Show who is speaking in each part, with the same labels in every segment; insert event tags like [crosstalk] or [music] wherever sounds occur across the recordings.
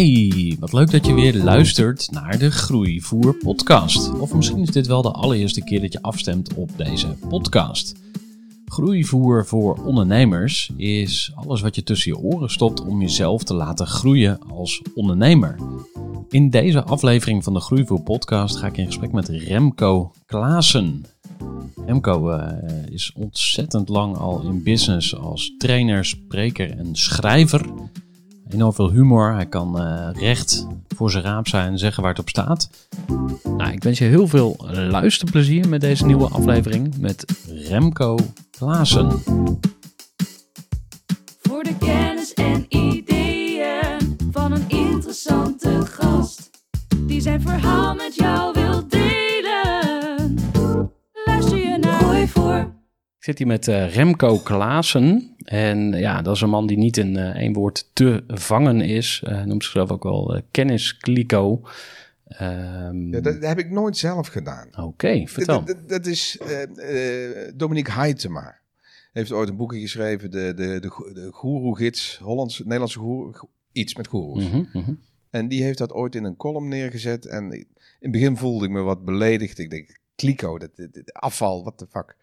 Speaker 1: Hey, wat leuk dat je weer luistert naar de Groeivoer podcast. Of misschien is dit wel de allereerste keer dat je afstemt op deze podcast. Groeivoer voor ondernemers is alles wat je tussen je oren stopt om jezelf te laten groeien als ondernemer. In deze aflevering van de Groeivoer podcast ga ik in gesprek met Remco Klaassen. Remco eh, is ontzettend lang al in business als trainer, spreker en schrijver. Enorm veel humor. Hij kan eh, recht voor zijn raap zijn en zeggen waar het op staat. Nou, ik wens je heel veel luisterplezier met deze nieuwe aflevering met Remco Klaassen.
Speaker 2: Voor de kennis en ideeën van een interessante gast. Die zijn verhaal met jou wil
Speaker 1: Ik zit hier met eh, Remco Klaassen. En ja, dat is een man die niet in eh, één woord te vangen is. Hij noemt zichzelf ook wel uh, kenniskliko. Ehm,
Speaker 3: Ja, dat heb ik nooit zelf gedaan.
Speaker 1: Oké, vertel.
Speaker 3: Dat, dat- dat is Dominique Heitema. Heeft ooit een boekje geschreven, de, de, de, go- de goeroe-gids, Hollands, Nederlandse goeroe, iets met goeroes.
Speaker 1: Mhm, mhm.
Speaker 3: En die heeft dat ooit in een column neergezet. En in het begin voelde ik me wat beledigd. Ik denk, kliko, dat, dat- dat- afval, what the fuck.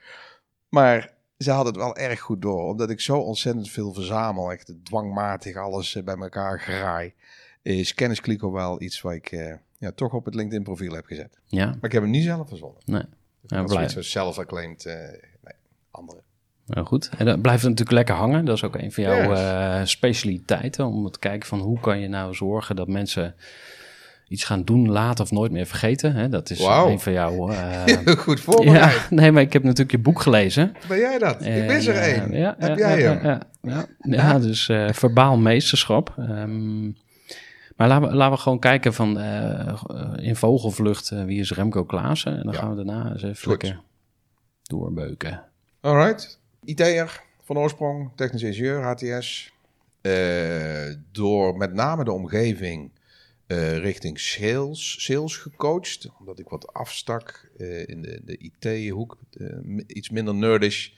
Speaker 3: Maar ze had het wel erg goed door. Omdat ik zo ontzettend veel verzamel. Echt dwangmatig alles eh, bij elkaar graai. Is kennis kliko wel iets wat ik eh, ja, toch op het LinkedIn profiel heb gezet.
Speaker 1: Ja,
Speaker 3: Maar ik heb hem niet zelf verzonnen.
Speaker 1: nee. Ja,
Speaker 3: dat is zoiets zelf-acclaimed. eh nee, andere.
Speaker 1: Nou, goed. En dan blijft natuurlijk lekker hangen. Dat is ook een van jouw
Speaker 3: Yes.
Speaker 1: eh, specialiteiten. Om te kijken van hoe kan je nou zorgen dat mensen iets gaan doen, laten of nooit meer vergeten. Hè? Dat is een van jouw... eh, [laughs]
Speaker 3: Goed voorbereid.
Speaker 1: ja, nee, maar ik heb natuurlijk je boek gelezen.
Speaker 3: Ben jij dat? ik mis er
Speaker 1: En,
Speaker 3: één.
Speaker 1: eh, ja,
Speaker 3: heb jij
Speaker 1: ja,
Speaker 3: hem?
Speaker 1: Ja, dus eh, verbaal meesterschap. Ehm, maar laten we, laten we gewoon kijken van eh, in vogelvlucht eh, wie is Remco Klaassen. En dan gaan we daarna eens even lekker doorbeuken.
Speaker 3: Alright. IT'er van oorsprong, technisch ingenieur, HTS. Eh, door met name de omgeving eh, richting sales, sales gecoacht. Omdat ik wat afstak eh, in de, de IT-hoek. eh, iets minder nerdish.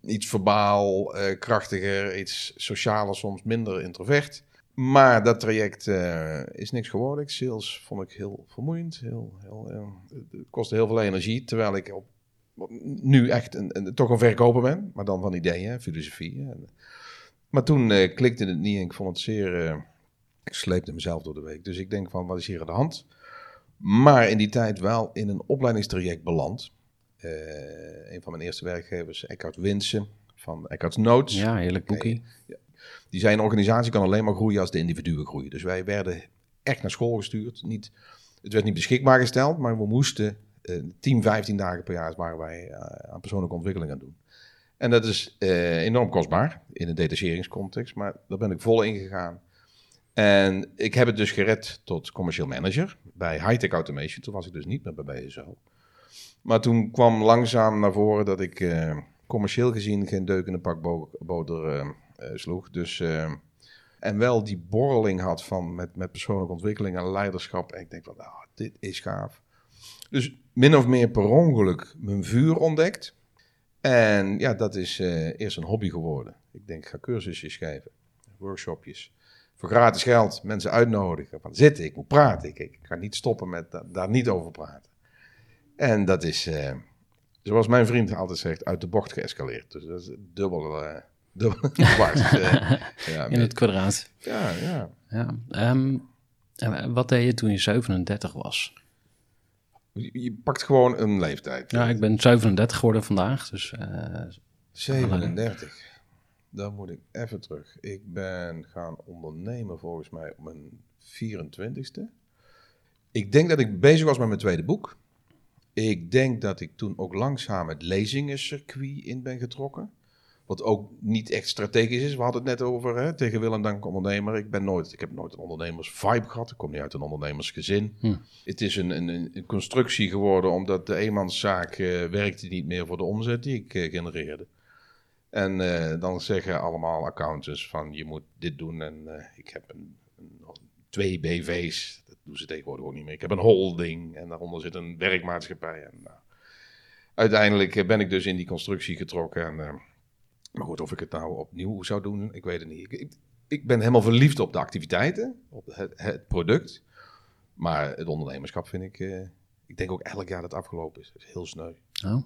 Speaker 3: Iets verbaal, krachtiger, iets socialer, soms minder introvert. Maar dat traject is niks geworden. Sales vond ik heel vermoeiend. Heel, heel, het kostte heel veel energie. Terwijl ik op nu echt een, een- toch een verkoper ben, maar dan van ideeën, filosofie. Maar toen klikte het niet en ik vond het zeer... eh, ik sleepte mezelf door de week. Dus ik denk van, wat is hier aan de hand? Maar in die tijd wel in een opleidingstraject beland. Eh, een van mijn eerste werkgevers, Eckhart Winsen van Eckhart Notes.
Speaker 1: Ja, heerlijk boekie.
Speaker 3: Die zei, een organisatie kan alleen maar groeien als de individuen groeien. Dus wij werden echt naar school gestuurd. Niet, het werd niet beschikbaar gesteld, maar we moesten eh 10, 15 dagen per jaar waren wij eh, aan persoonlijke ontwikkeling aan doen. En dat is eh, enorm kostbaar in een detacheringscontext, maar daar ben ik vol in gegaan. En ik heb het dus gered tot commercieel manager bij Hightech Automation. Toen was ik dus niet meer bij BSO. Maar toen kwam langzaam naar voren dat ik eh, commercieel gezien geen deuk in de eh, sloeg. Dus, en wel die borreling had van met, met persoonlijke ontwikkeling en leiderschap. En ik denk van, nou, dit is gaaf. Dus min of meer per ongeluk mijn vuur ontdekt. En ja, dat is eerst een hobby geworden. Ik denk, ik ga cursusjes geven, workshopjes. Voor gratis geld, mensen uitnodigen. Van zitten, ik moet praten. Ik, ik ga niet stoppen met da- daar niet over praten. En dat is, eh, zoals mijn vriend altijd zegt, uit de bocht geëscaleerd. Dus dat is dubbel, eh dubbel [laughs] [laughs] dwars. eh, ja,
Speaker 1: In het kwadraat.
Speaker 3: ja, ja.
Speaker 1: Ja. Ehm, wat deed je toen je 37 was?
Speaker 3: Je, pakt gewoon een leeftijd.
Speaker 1: Ja, ik ben 37 geworden vandaag. Dus eh,
Speaker 3: 37. Dan moet ik even terug. Ik ben gaan ondernemen volgens mij op mijn 24ste. Ik denk dat ik bezig was met mijn tweede boek. Ik denk dat ik toen ook langzaam het lezingencircuit in ben getrokken. Wat ook niet echt strategisch is. We hadden het net over hè, tegen Willem Dank ondernemer. Ik, ben nooit, ik heb nooit een ondernemers-vibe gehad. Ik kom niet uit een ondernemersgezin.
Speaker 1: Hm.
Speaker 3: Het is een, een, een constructie geworden omdat de eenmanszaak eh, werkte niet meer voor de omzet die ik eh, genereerde. En eh, dan zeggen allemaal accountants van je moet dit doen. En eh, ik heb een, een, twee BV's. Dat doen ze tegenwoordig ook niet meer. Ik heb een holding en daaronder zit een werkmaatschappij. En, nou, uiteindelijk eh, ben ik dus in die constructie getrokken. En, maar goed, of ik het nou opnieuw zou doen, ik weet het niet. Ik, ik, ben helemaal verliefd op de activiteiten, op het, het product. Maar het ondernemerschap vind ik... ik denk ook elk jaar dat het afgelopen is. Dat is heel sneu.
Speaker 1: Oh.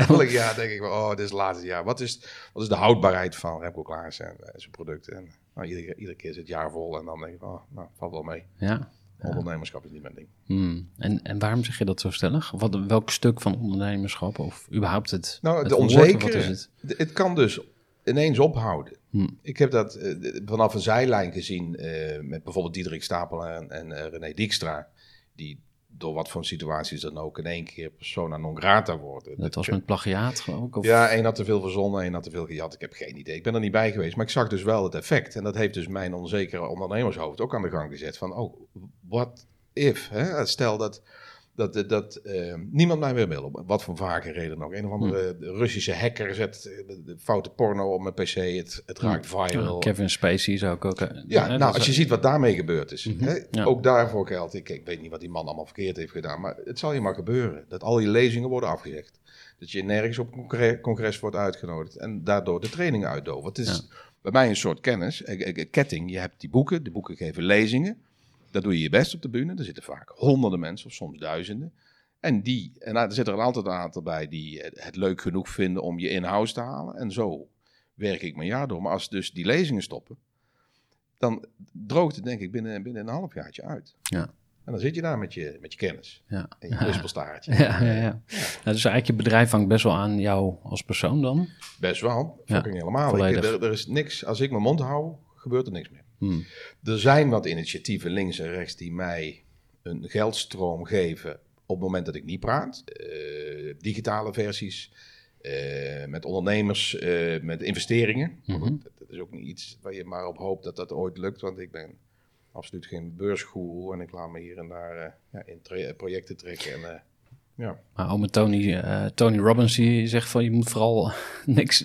Speaker 1: [laughs]
Speaker 3: Elk jaar denk ik wel, oh, dit is het laatste jaar. Wat is, wat is de houdbaarheid van Remco Klaas en eh, zijn producten? En nou, iedere, iedere keer is het jaar vol en dan denk ik, oh, nou, valt wel mee.
Speaker 1: ja.
Speaker 3: Ondernemerschap is niet mijn ding.
Speaker 1: Hmm. En, en waarom zeg je dat zo stellig? Wat, welk stuk van ondernemerschap of überhaupt het,
Speaker 3: Nou,
Speaker 1: het
Speaker 3: de onzekere.
Speaker 1: Is het?
Speaker 3: Kan dus ineens ophouden.
Speaker 1: Hm.
Speaker 3: Ik heb dat eh, vanaf een zijlijn gezien eh, met bijvoorbeeld Diederik Stapel en, en René Dijkstra. Die door wat voor situaties dan ook in één keer persona non grata worden.
Speaker 1: Dat was met plagiaat ik? Of?
Speaker 3: Ja, één had te veel verzonnen, één had te veel gejat. Ik heb geen idee. Ik ben er niet bij geweest. Maar ik zag dus wel het effect. En dat heeft dus mijn onzekere ondernemershoofd ook aan de gang gezet. Van, oh, what if? Hè? Stel dat, dat, dat, dat eh, niemand mij weer wil. Wat voor vage reden nog. Een of andere Russische hacker zet eh, de, de foute porno op mijn pc. Het, het raakt viral.
Speaker 1: Kevin Spacey zou ik ook... eh,
Speaker 3: Ja,
Speaker 1: hè,
Speaker 3: nou, als je
Speaker 1: is-
Speaker 3: ziet wat daarmee gebeurd is.
Speaker 1: Mhm,
Speaker 3: Hè?
Speaker 1: ja.
Speaker 3: Ook daarvoor geldt, ik, ik weet niet wat die man allemaal verkeerd heeft gedaan, maar het zal je maar gebeuren. Dat al je lezingen worden afgezegd. Dat je nergens op congres, congres wordt uitgenodigd en daardoor de trainingen uitdoven. Het is bij mij een soort kennis, ketting. Je hebt die boeken, de boeken geven lezingen. Daar doe je je best op de bühne. Er zitten vaak honderden mensen of soms duizenden. En die, en daar zit er altijd een aantal bij die het leuk genoeg vinden om je in-house te halen. En zo werk ik mijn jaar door. Maar als dus die lezingen stoppen, dan droogt het denk ik binnen, binnen een halfjaartje uit.
Speaker 1: Ja.
Speaker 3: En dan zit je daar met je, met je kennis
Speaker 1: Ja.
Speaker 3: en je kwispelstaartje.
Speaker 1: Ja, ja, ja. Nou, dus eigenlijk je bedrijf hangt best wel aan jou als persoon dan.
Speaker 3: Best wel, fucking helemaal. Ik, er, er is niks, als ik mijn mond hou, gebeurt er niks meer.
Speaker 1: Hmm.
Speaker 3: Er zijn wat initiatieven links en rechts die mij een geldstroom geven op het moment dat ik niet praat. Eh, digitale versies, eh, met ondernemers, eh, met investeringen. Goed, dat, dat is ook niet iets waar je maar op hoopt dat dat ooit lukt, want ik ben absoluut geen beursgoeroe en ik laat me hier en daar ja, in projecten trekken. En, ja.
Speaker 1: Maar ome Tony, eh, Tony Robbins die zegt van je moet vooral [laughs] niks,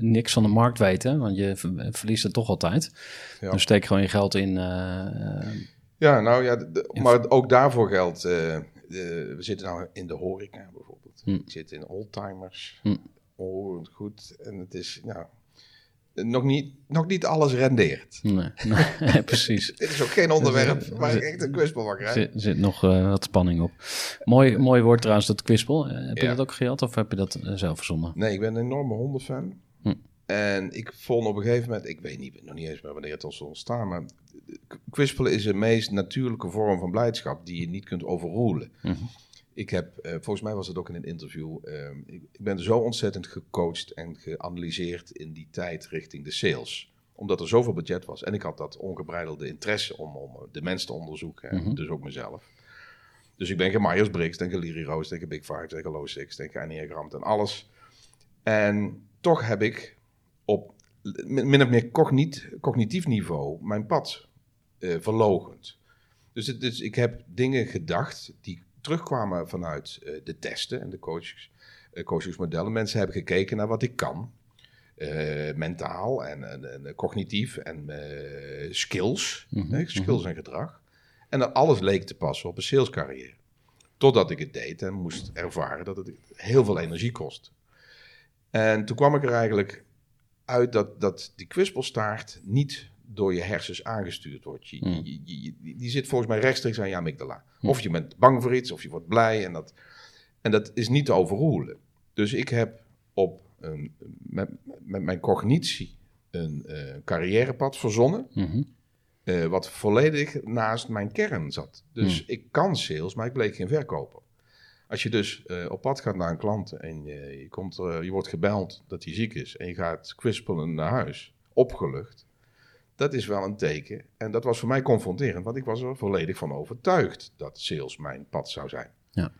Speaker 1: niks van de markt weten, want je ver- verliest het toch altijd.
Speaker 3: Ja.
Speaker 1: Dus steek gewoon je geld in. eh,
Speaker 3: Ja, nou ja, de- maar ook daarvoor geldt. eh, we zitten nou in de horeca bijvoorbeeld.
Speaker 1: Hm.
Speaker 3: Ik zit in oldtimers.
Speaker 1: Hm.
Speaker 3: Oh, goed. En het is, nou, nog niet, nog niet alles rendeert.
Speaker 1: nee, nee, [laughs] precies.
Speaker 3: Dit is ook geen onderwerp waar ik echt een kwispel van
Speaker 1: Er zit, zit nog eh, wat spanning op. Mooi, mooi woord trouwens, dat kwispel. Eh, heb je dat ook gehad of heb je dat eh, zelf verzonnen?
Speaker 3: Nee, ik ben een enorme hondenfan.
Speaker 1: Hm.
Speaker 3: En ik vond op een gegeven moment, ik weet niet, nog niet eens meer wanneer het ons ontstaan, maar kwispelen is de meest natuurlijke vorm van blijdschap die je niet kunt overroelen.
Speaker 1: Mhm.
Speaker 3: Ik heb, eh, volgens mij was het ook in een interview, eh, ik, ik ben zo ontzettend gecoacht en geanalyseerd in die tijd richting de sales. Omdat er zoveel budget was. En ik had dat ongebreidelde interesse om, om de mensen te onderzoeken. En
Speaker 1: Mhm.
Speaker 3: dus ook mezelf. Dus ik ben geen Myers-Briggs, denk Liri Roos, denk Big Five, denk Low Six, denk Enneagram en alles. En toch heb ik op min of meer cognitief niveau mijn pad eh verlogend. Dus, het, dus ik heb dingen gedacht die terugkwamen vanuit eh, de testen en de coaches, eh, coachingsmodellen. Mensen hebben gekeken naar wat ik kan. eh, mentaal en, en, en cognitief en skills.
Speaker 1: Mhm,
Speaker 3: hè, skills en gedrag. En dat alles leek te passen op een salescarrière. Totdat ik het deed en moest ervaren dat het heel veel energie kost. En toen kwam ik er eigenlijk uit dat, dat die kwispelstaart niet door je hersens aangestuurd wordt. Je,
Speaker 1: Hmm.
Speaker 3: je- die zit volgens mij rechtstreeks aan je amygdala.
Speaker 1: Hmm.
Speaker 3: Of je bent bang voor iets, of je wordt blij. En dat, en dat is niet te overroelen. Dus ik heb op een, met, met mijn cognitie een eh, carrièrepad verzonnen.
Speaker 1: Mhm.
Speaker 3: eh, wat volledig naast mijn kern zat. Dus
Speaker 1: Hmm.
Speaker 3: ik kan sales, maar ik bleek geen verkoper. Als je dus eh, op pad gaat naar een klant en je, komt, je wordt gebeld dat hij ziek is en je gaat kwispelen naar huis, opgelucht, dat is wel een teken. En dat was voor mij confronterend, want ik was er volledig van overtuigd dat sales mijn pad zou zijn.
Speaker 1: Ja.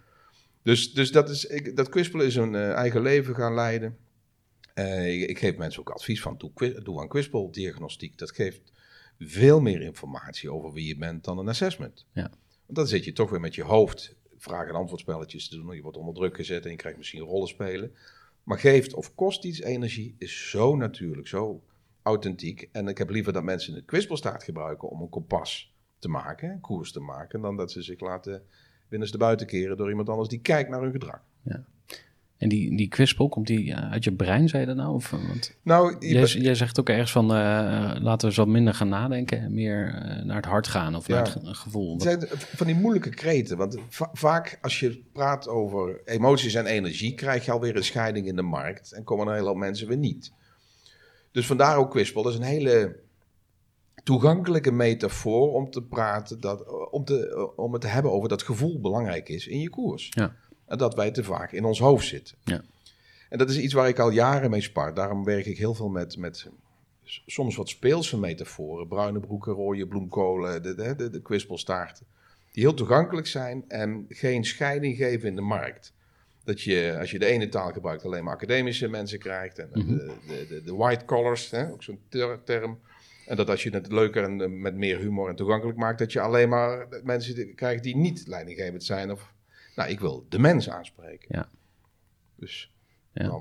Speaker 3: Dus, dus dat, is, ik, dat kwispelen is een eh, eigen leven gaan leiden. Eh, ik, ik geef mensen ook advies van, doe, doe aan kwispeldiagnostiek. Dat geeft veel meer informatie over wie je bent dan een assessment.
Speaker 1: Ja.
Speaker 3: Want dan zit je toch weer met je hoofd vraag- en antwoordspelletjes te doen. Je wordt onder druk gezet en je krijgt misschien rollen spelen. Maar geeft of kost iets energie is zo natuurlijk, zo authentiek. En ik heb liever dat mensen een kwispelstaart gebruiken om een kompas te maken, een koers te maken, dan dat ze zich laten binnenste buiten keren door iemand anders die kijkt naar hun gedrag.
Speaker 1: En die, die kwispel, komt die eh, uit je brein, zei je dat nou? Of, eh, want
Speaker 3: Nou,
Speaker 1: jij, zegt ook ergens van, eh, laten we eens wat minder gaan nadenken en meer eh, naar het hart gaan of
Speaker 3: Ja.
Speaker 1: naar het ge- gevoel.
Speaker 3: Het zijn van die moeilijke kreten. Want va- vaak als je praat over emoties en energie, krijg je alweer een scheiding in de markt. En komen een hele hoop mensen weer niet. Dus vandaar ook kwispel. Dat is een hele toegankelijke metafoor om te praten, dat, om, te, om het te hebben over dat gevoel belangrijk is in je koers.
Speaker 1: Ja.
Speaker 3: En dat wij te vaak in ons hoofd zitten.
Speaker 1: Ja.
Speaker 3: En dat is iets waar ik al jaren mee spar. Daarom werk ik heel veel met, met soms wat speelse metaforen. Bruine broeken, rode bloemkolen, de, de, de, de kwispelstaarten. Die heel toegankelijk zijn en geen scheiding geven in de markt. Dat je, als je de ene taal gebruikt, alleen maar academische mensen krijgt. En
Speaker 1: Mhm.
Speaker 3: de, de, de, de white collars, hè, ook zo'n ter- term. En dat als je het leuker en eh, met meer humor en toegankelijk maakt, dat je alleen maar mensen krijgt die niet leidinggevend zijn. Of, nou, ik wil de mens aanspreken.
Speaker 1: Ja.
Speaker 3: Dus,
Speaker 1: Ja.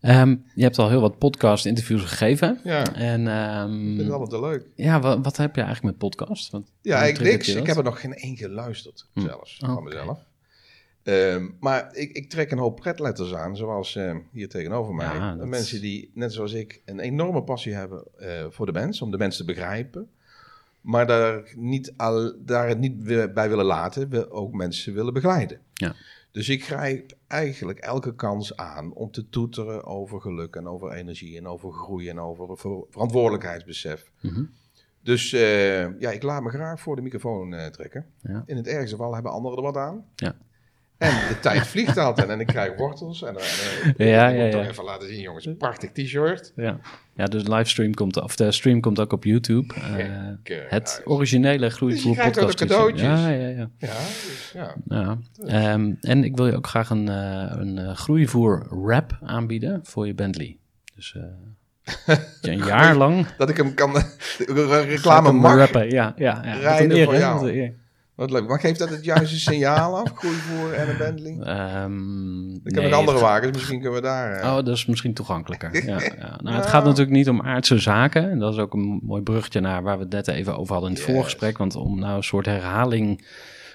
Speaker 1: Ehm, je hebt al heel wat podcast-interviews gegeven.
Speaker 3: Ja,
Speaker 1: En
Speaker 3: ik
Speaker 1: ehm,
Speaker 3: vind het te leuk.
Speaker 1: ja, wat, wat heb je eigenlijk met podcast? Want,
Speaker 3: Ja, ik, niks. Ik heb er nog geen één geluisterd,
Speaker 1: Hm.
Speaker 3: zelfs,
Speaker 1: Oh,
Speaker 3: van mezelf. Ehm, maar ik, ik trek een hoop pretletters aan, zoals eh, hier tegenover mij.
Speaker 1: Ja, dat-
Speaker 3: Mensen die, net zoals ik, een enorme passie hebben eh, voor de mens, om de mens te begrijpen. Maar daar, niet al, daar het niet bij willen laten, we ook mensen willen begeleiden.
Speaker 1: Ja.
Speaker 3: Dus ik grijp eigenlijk elke kans aan om te toeteren over geluk en over energie en over groei en over ver- verantwoordelijkheidsbesef.
Speaker 1: Mhm.
Speaker 3: Dus eh, ja, ik laat me graag voor de microfoon eh, trekken.
Speaker 1: Ja.
Speaker 3: In het ergste geval hebben anderen er wat aan.
Speaker 1: Ja.
Speaker 3: En de tijd vliegt altijd en ik krijg wortels. En, en, en
Speaker 1: Ja,
Speaker 3: ik
Speaker 1: ja,
Speaker 3: moet toch
Speaker 1: ja.
Speaker 3: even laten zien, jongens. Prachtig t-shirt.
Speaker 1: Ja. ja, dus de livestream komt, of de stream komt ook op YouTube. Eh, het originele
Speaker 3: Dus
Speaker 1: Groeivoer podcast.
Speaker 3: de cadeautjes.
Speaker 1: Ja, ja, ja.
Speaker 3: Ja, dus, ja.
Speaker 1: ja. Ehm, en ik wil je ook graag een, eh, een eh, Groeivoer rap aanbieden voor je Bentley. Dus eh, [laughs] een jaar lang
Speaker 3: Dat ik hem kan reclame mag.
Speaker 1: rappen. Ja, ja, ja.
Speaker 3: Rijden voor jou.
Speaker 1: Wat
Speaker 3: leuk. Maar geeft dat het juiste [laughs] signaal af? Groeivoer en een Bentley? Ik heb
Speaker 1: nee,
Speaker 3: nog andere wagens. Misschien kunnen we daar... eh,
Speaker 1: Oh, dat is misschien toegankelijker. [laughs] Ja, ja. Nou,
Speaker 3: Nou.
Speaker 1: het gaat natuurlijk niet om aardse zaken. En dat is ook een mooi bruggetje naar waar we het net even over hadden in het
Speaker 3: Yes.
Speaker 1: voorgesprek. Want om nou een soort herhaling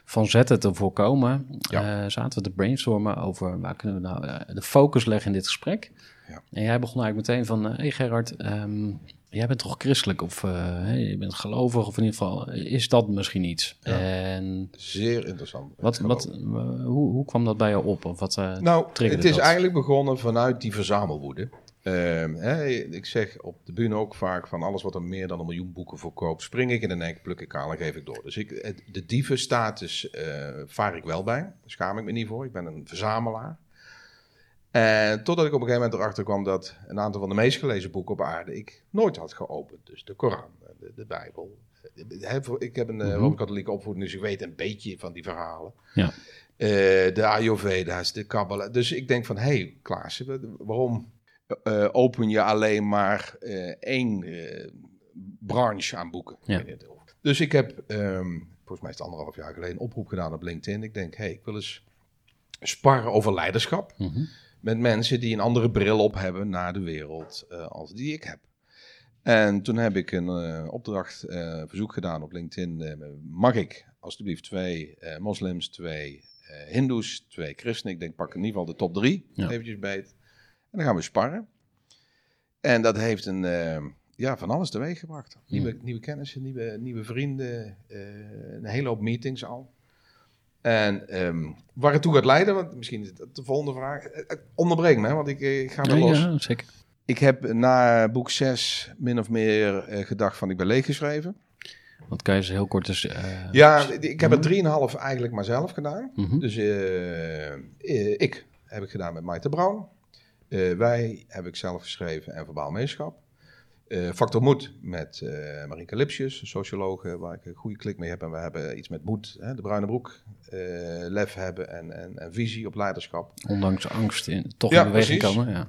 Speaker 1: van zetten te voorkomen,
Speaker 3: Ja.
Speaker 1: eh, zaten we te brainstormen over waar kunnen we nou eh, de focus leggen in dit gesprek.
Speaker 3: Ja.
Speaker 1: En jij begon eigenlijk meteen van, hé hey Gerard, ehm, jij bent toch christelijk of hey, je bent gelovig of in ieder geval, is dat misschien iets?
Speaker 3: Ja.
Speaker 1: En
Speaker 3: Zeer interessant.
Speaker 1: wat, wat, eh, hoe, hoe kwam dat bij je op? Of wat, eh,
Speaker 3: Nou, het is
Speaker 1: dat?
Speaker 3: eigenlijk begonnen vanuit die verzamelwoede. Ehm, hè, ik zeg op de bühne ook vaak van alles wat er meer dan een miljoen boeken verkoopt, spring ik in de nek, pluk ik aan en geef ik door. Dus ik, de dievenstatus eh vaar ik wel bij. Daar schaam ik me niet voor. Ik ben een verzamelaar. En totdat ik op een gegeven moment erachter kwam dat een aantal van de meest gelezen boeken op aarde ik nooit had geopend. Dus de Koran, de, de Bijbel. Voor- Ik heb een eh,
Speaker 1: Mhm.
Speaker 3: Rooms-Katholieke opvoeding, dus ik weet een beetje van die verhalen.
Speaker 1: Ja.
Speaker 3: Eh, de Ayurveda's, de Kabbalah. Dus ik denk van, hé hey, Klaas, wa- waarom eh, open je alleen maar eh, één eh, branche aan boeken?
Speaker 1: Ja.
Speaker 3: Dus ik heb, ehm, volgens mij is het anderhalf jaar geleden, een oproep gedaan op LinkedIn. Ik denk, hé, hey, ik wil eens sparren over leiderschap
Speaker 1: Mhm.
Speaker 3: Met mensen die een andere bril op hebben naar de wereld eh, als die ik heb. En toen heb ik een eh, opdracht, eh, verzoek gedaan op LinkedIn. mag ik alsjeblieft twee moslims, twee hindoes, twee christenen. Ik denk pak in ieder geval de top drie,
Speaker 1: Ja.
Speaker 3: eventjes beet. En dan gaan we sparren. En dat heeft een, ja, van alles teweeg gebracht. Nieuwe, nieuwe kennissen, nieuwe, nieuwe vrienden, een hele hoop meetings al. En ehm, waar het toe gaat leiden, want misschien is het de volgende vraag. Eh, eh, Onderbreek me, want ik, eh, ik ga weer los.
Speaker 1: ja, zeker.
Speaker 3: Ik heb na boek 6 min of meer gedacht van ik ben leeggeschreven.
Speaker 1: Want kan je ze heel kort dus... eh,
Speaker 3: Ja, ik heb er 3,5 eigenlijk maar zelf gedaan.
Speaker 1: mhm.
Speaker 3: Dus ik heb ik gedaan met Maite Brown. Wij heb ik zelf geschreven en verbaal meeschap. Eh, Factor Moed met eh Marieke Lipsjes, sociologe waar ik een goede klik mee heb. En we hebben iets met moed, hè, de bruine broek, eh, lef hebben en, en, en visie op leiderschap.
Speaker 1: Ondanks angst in, toch
Speaker 3: Ja,
Speaker 1: in beweging
Speaker 3: precies.
Speaker 1: komen. Ja.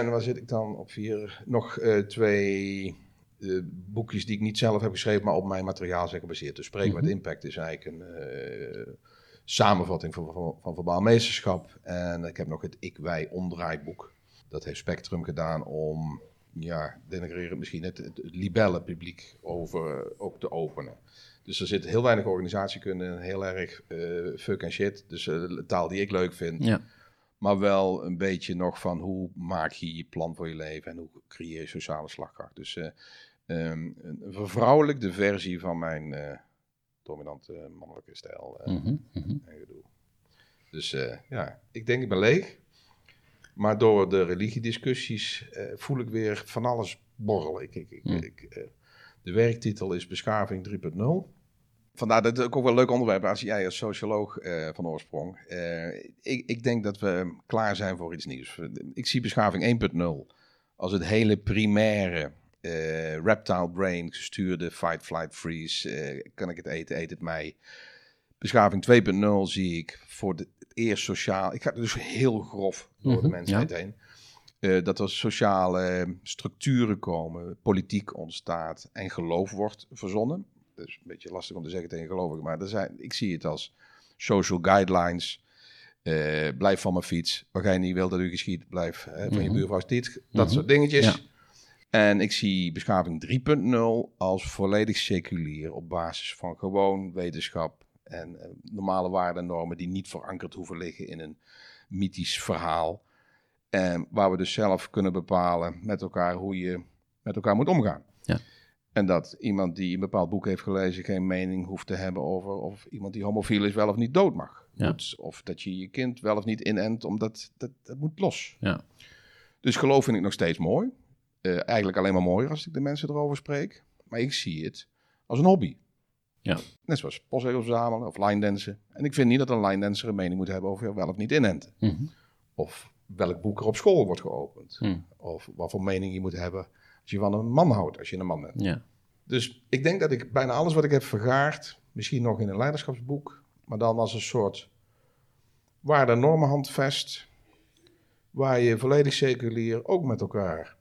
Speaker 3: En waar zit ik dan op vier? Nog eh, twee eh, boekjes die ik niet zelf heb geschreven, maar op mijn materiaal zijn gebaseerd. Dus Spreken
Speaker 1: Mhm.
Speaker 3: met Impact is eigenlijk een eh, samenvatting van, van, van verbaal meesterschap. En ik heb nog het Ik-Wij omdraaiboek. Dat heeft Spectrum gedaan om, ja, denigrerend misschien, het, het, het libellenpubliek over ook te openen. Dus er zit heel weinig organisatiekunde en heel erg eh, fuck en shit. Dus eh, taal die ik leuk vind.
Speaker 1: Ja.
Speaker 3: Maar wel een beetje nog van hoe maak je je plan voor je leven en hoe creëer je sociale slagkracht. Dus eh, ehm, een vervrouwelijkde versie van mijn dominante mannelijke stijl en gedoe. Dus ja, ik denk ik ben leeg. Maar door de religiediscussies eh, voel ik weer van alles borrelen. Ik, ik, ik,
Speaker 1: Hmm.
Speaker 3: ik, eh, de werktitel is Beschaving 3.0. Vandaar dat het ook wel een leuk onderwerp is als jij als socioloog eh, van oorsprong. Eh, ik, ik denk dat we klaar zijn voor iets nieuws. Ik zie beschaving 1.0 als het hele primaire eh, reptile brain gestuurde fight, flight, freeze. eh, kan ik het eten, eet het mij. Beschaving 2.0 zie ik voor de, het eerst sociaal. Ik ga dus heel grof door de
Speaker 1: Mhm,
Speaker 3: mensheid heen. Eh, dat er sociale structuren komen, politiek ontstaat en geloof wordt verzonnen. Dat is een beetje lastig om te zeggen tegen gelovigen, maar er zijn, ik zie het als social guidelines. Eh, blijf van mijn fiets. Waar jij niet wil dat u geschiet, blijf hè, van je
Speaker 1: Mhm.
Speaker 3: buurvrouw stiet. Dat
Speaker 1: Mhm.
Speaker 3: soort dingetjes.
Speaker 1: Ja.
Speaker 3: En ik zie beschaving 3.0 als volledig seculier op basis van gewoon wetenschap en eh, normale waarden en normen die niet verankerd hoeven liggen in een mythisch verhaal. En waar we dus zelf kunnen bepalen met elkaar hoe je met elkaar moet omgaan.
Speaker 1: Ja.
Speaker 3: En dat iemand die een bepaald boek heeft gelezen geen mening hoeft te hebben over of iemand die homofiel is wel of niet dood mag.
Speaker 1: Ja.
Speaker 3: Of dat je je kind wel of niet inent, omdat dat, dat moet los.
Speaker 1: Ja.
Speaker 3: Dus geloof vind ik nog steeds mooi. Eh, eigenlijk alleen maar mooier als ik de mensen erover spreek. Maar ik zie het als een hobby.
Speaker 1: Ja.
Speaker 3: Net zoals postzegels verzamelen of line dansen. En ik vind niet dat een line dancer een mening moet hebben over wel of niet inenten.
Speaker 1: Mhm.
Speaker 3: Of welk boek er op school wordt geopend.
Speaker 1: Hm.
Speaker 3: Of wat voor mening je moet hebben als je van een man houdt, als je een man bent.
Speaker 1: Ja.
Speaker 3: Dus ik denk dat ik bijna alles wat ik heb vergaard, misschien nog in een leiderschapsboek, maar dan als een soort waarde- en normenhandvest, waar je volledig seculier ook met elkaar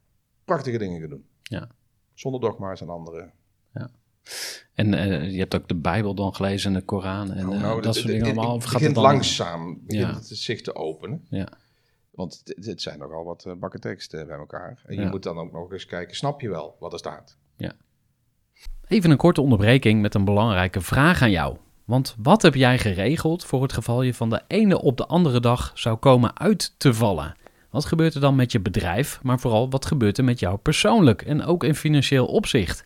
Speaker 3: prachtige dingen kunt doen.
Speaker 1: Ja.
Speaker 3: Zonder dogma's en andere.
Speaker 1: En eh, je hebt ook de Bijbel dan gelezen en de Koran en
Speaker 3: Nou,
Speaker 1: eh,
Speaker 3: nou,
Speaker 1: dat
Speaker 3: het-
Speaker 1: soort
Speaker 3: het-
Speaker 1: dingen
Speaker 3: het-
Speaker 1: allemaal.
Speaker 3: Het
Speaker 1: Of
Speaker 3: begint
Speaker 1: het
Speaker 3: langzaam begint
Speaker 1: Ja.
Speaker 3: het zich te openen.
Speaker 1: Ja.
Speaker 3: Want dit zijn nogal wat eh, bakken teksten bij elkaar. En je
Speaker 1: Ja.
Speaker 3: moet dan ook nog eens kijken, snap je wel wat er staat?
Speaker 1: Even een korte onderbreking met een belangrijke vraag aan jou. Want wat heb jij geregeld voor het geval je van de ene op de andere dag zou komen uit te vallen? Wat gebeurt er dan met je bedrijf, maar vooral wat gebeurt er met jou persoonlijk en ook in financieel opzicht?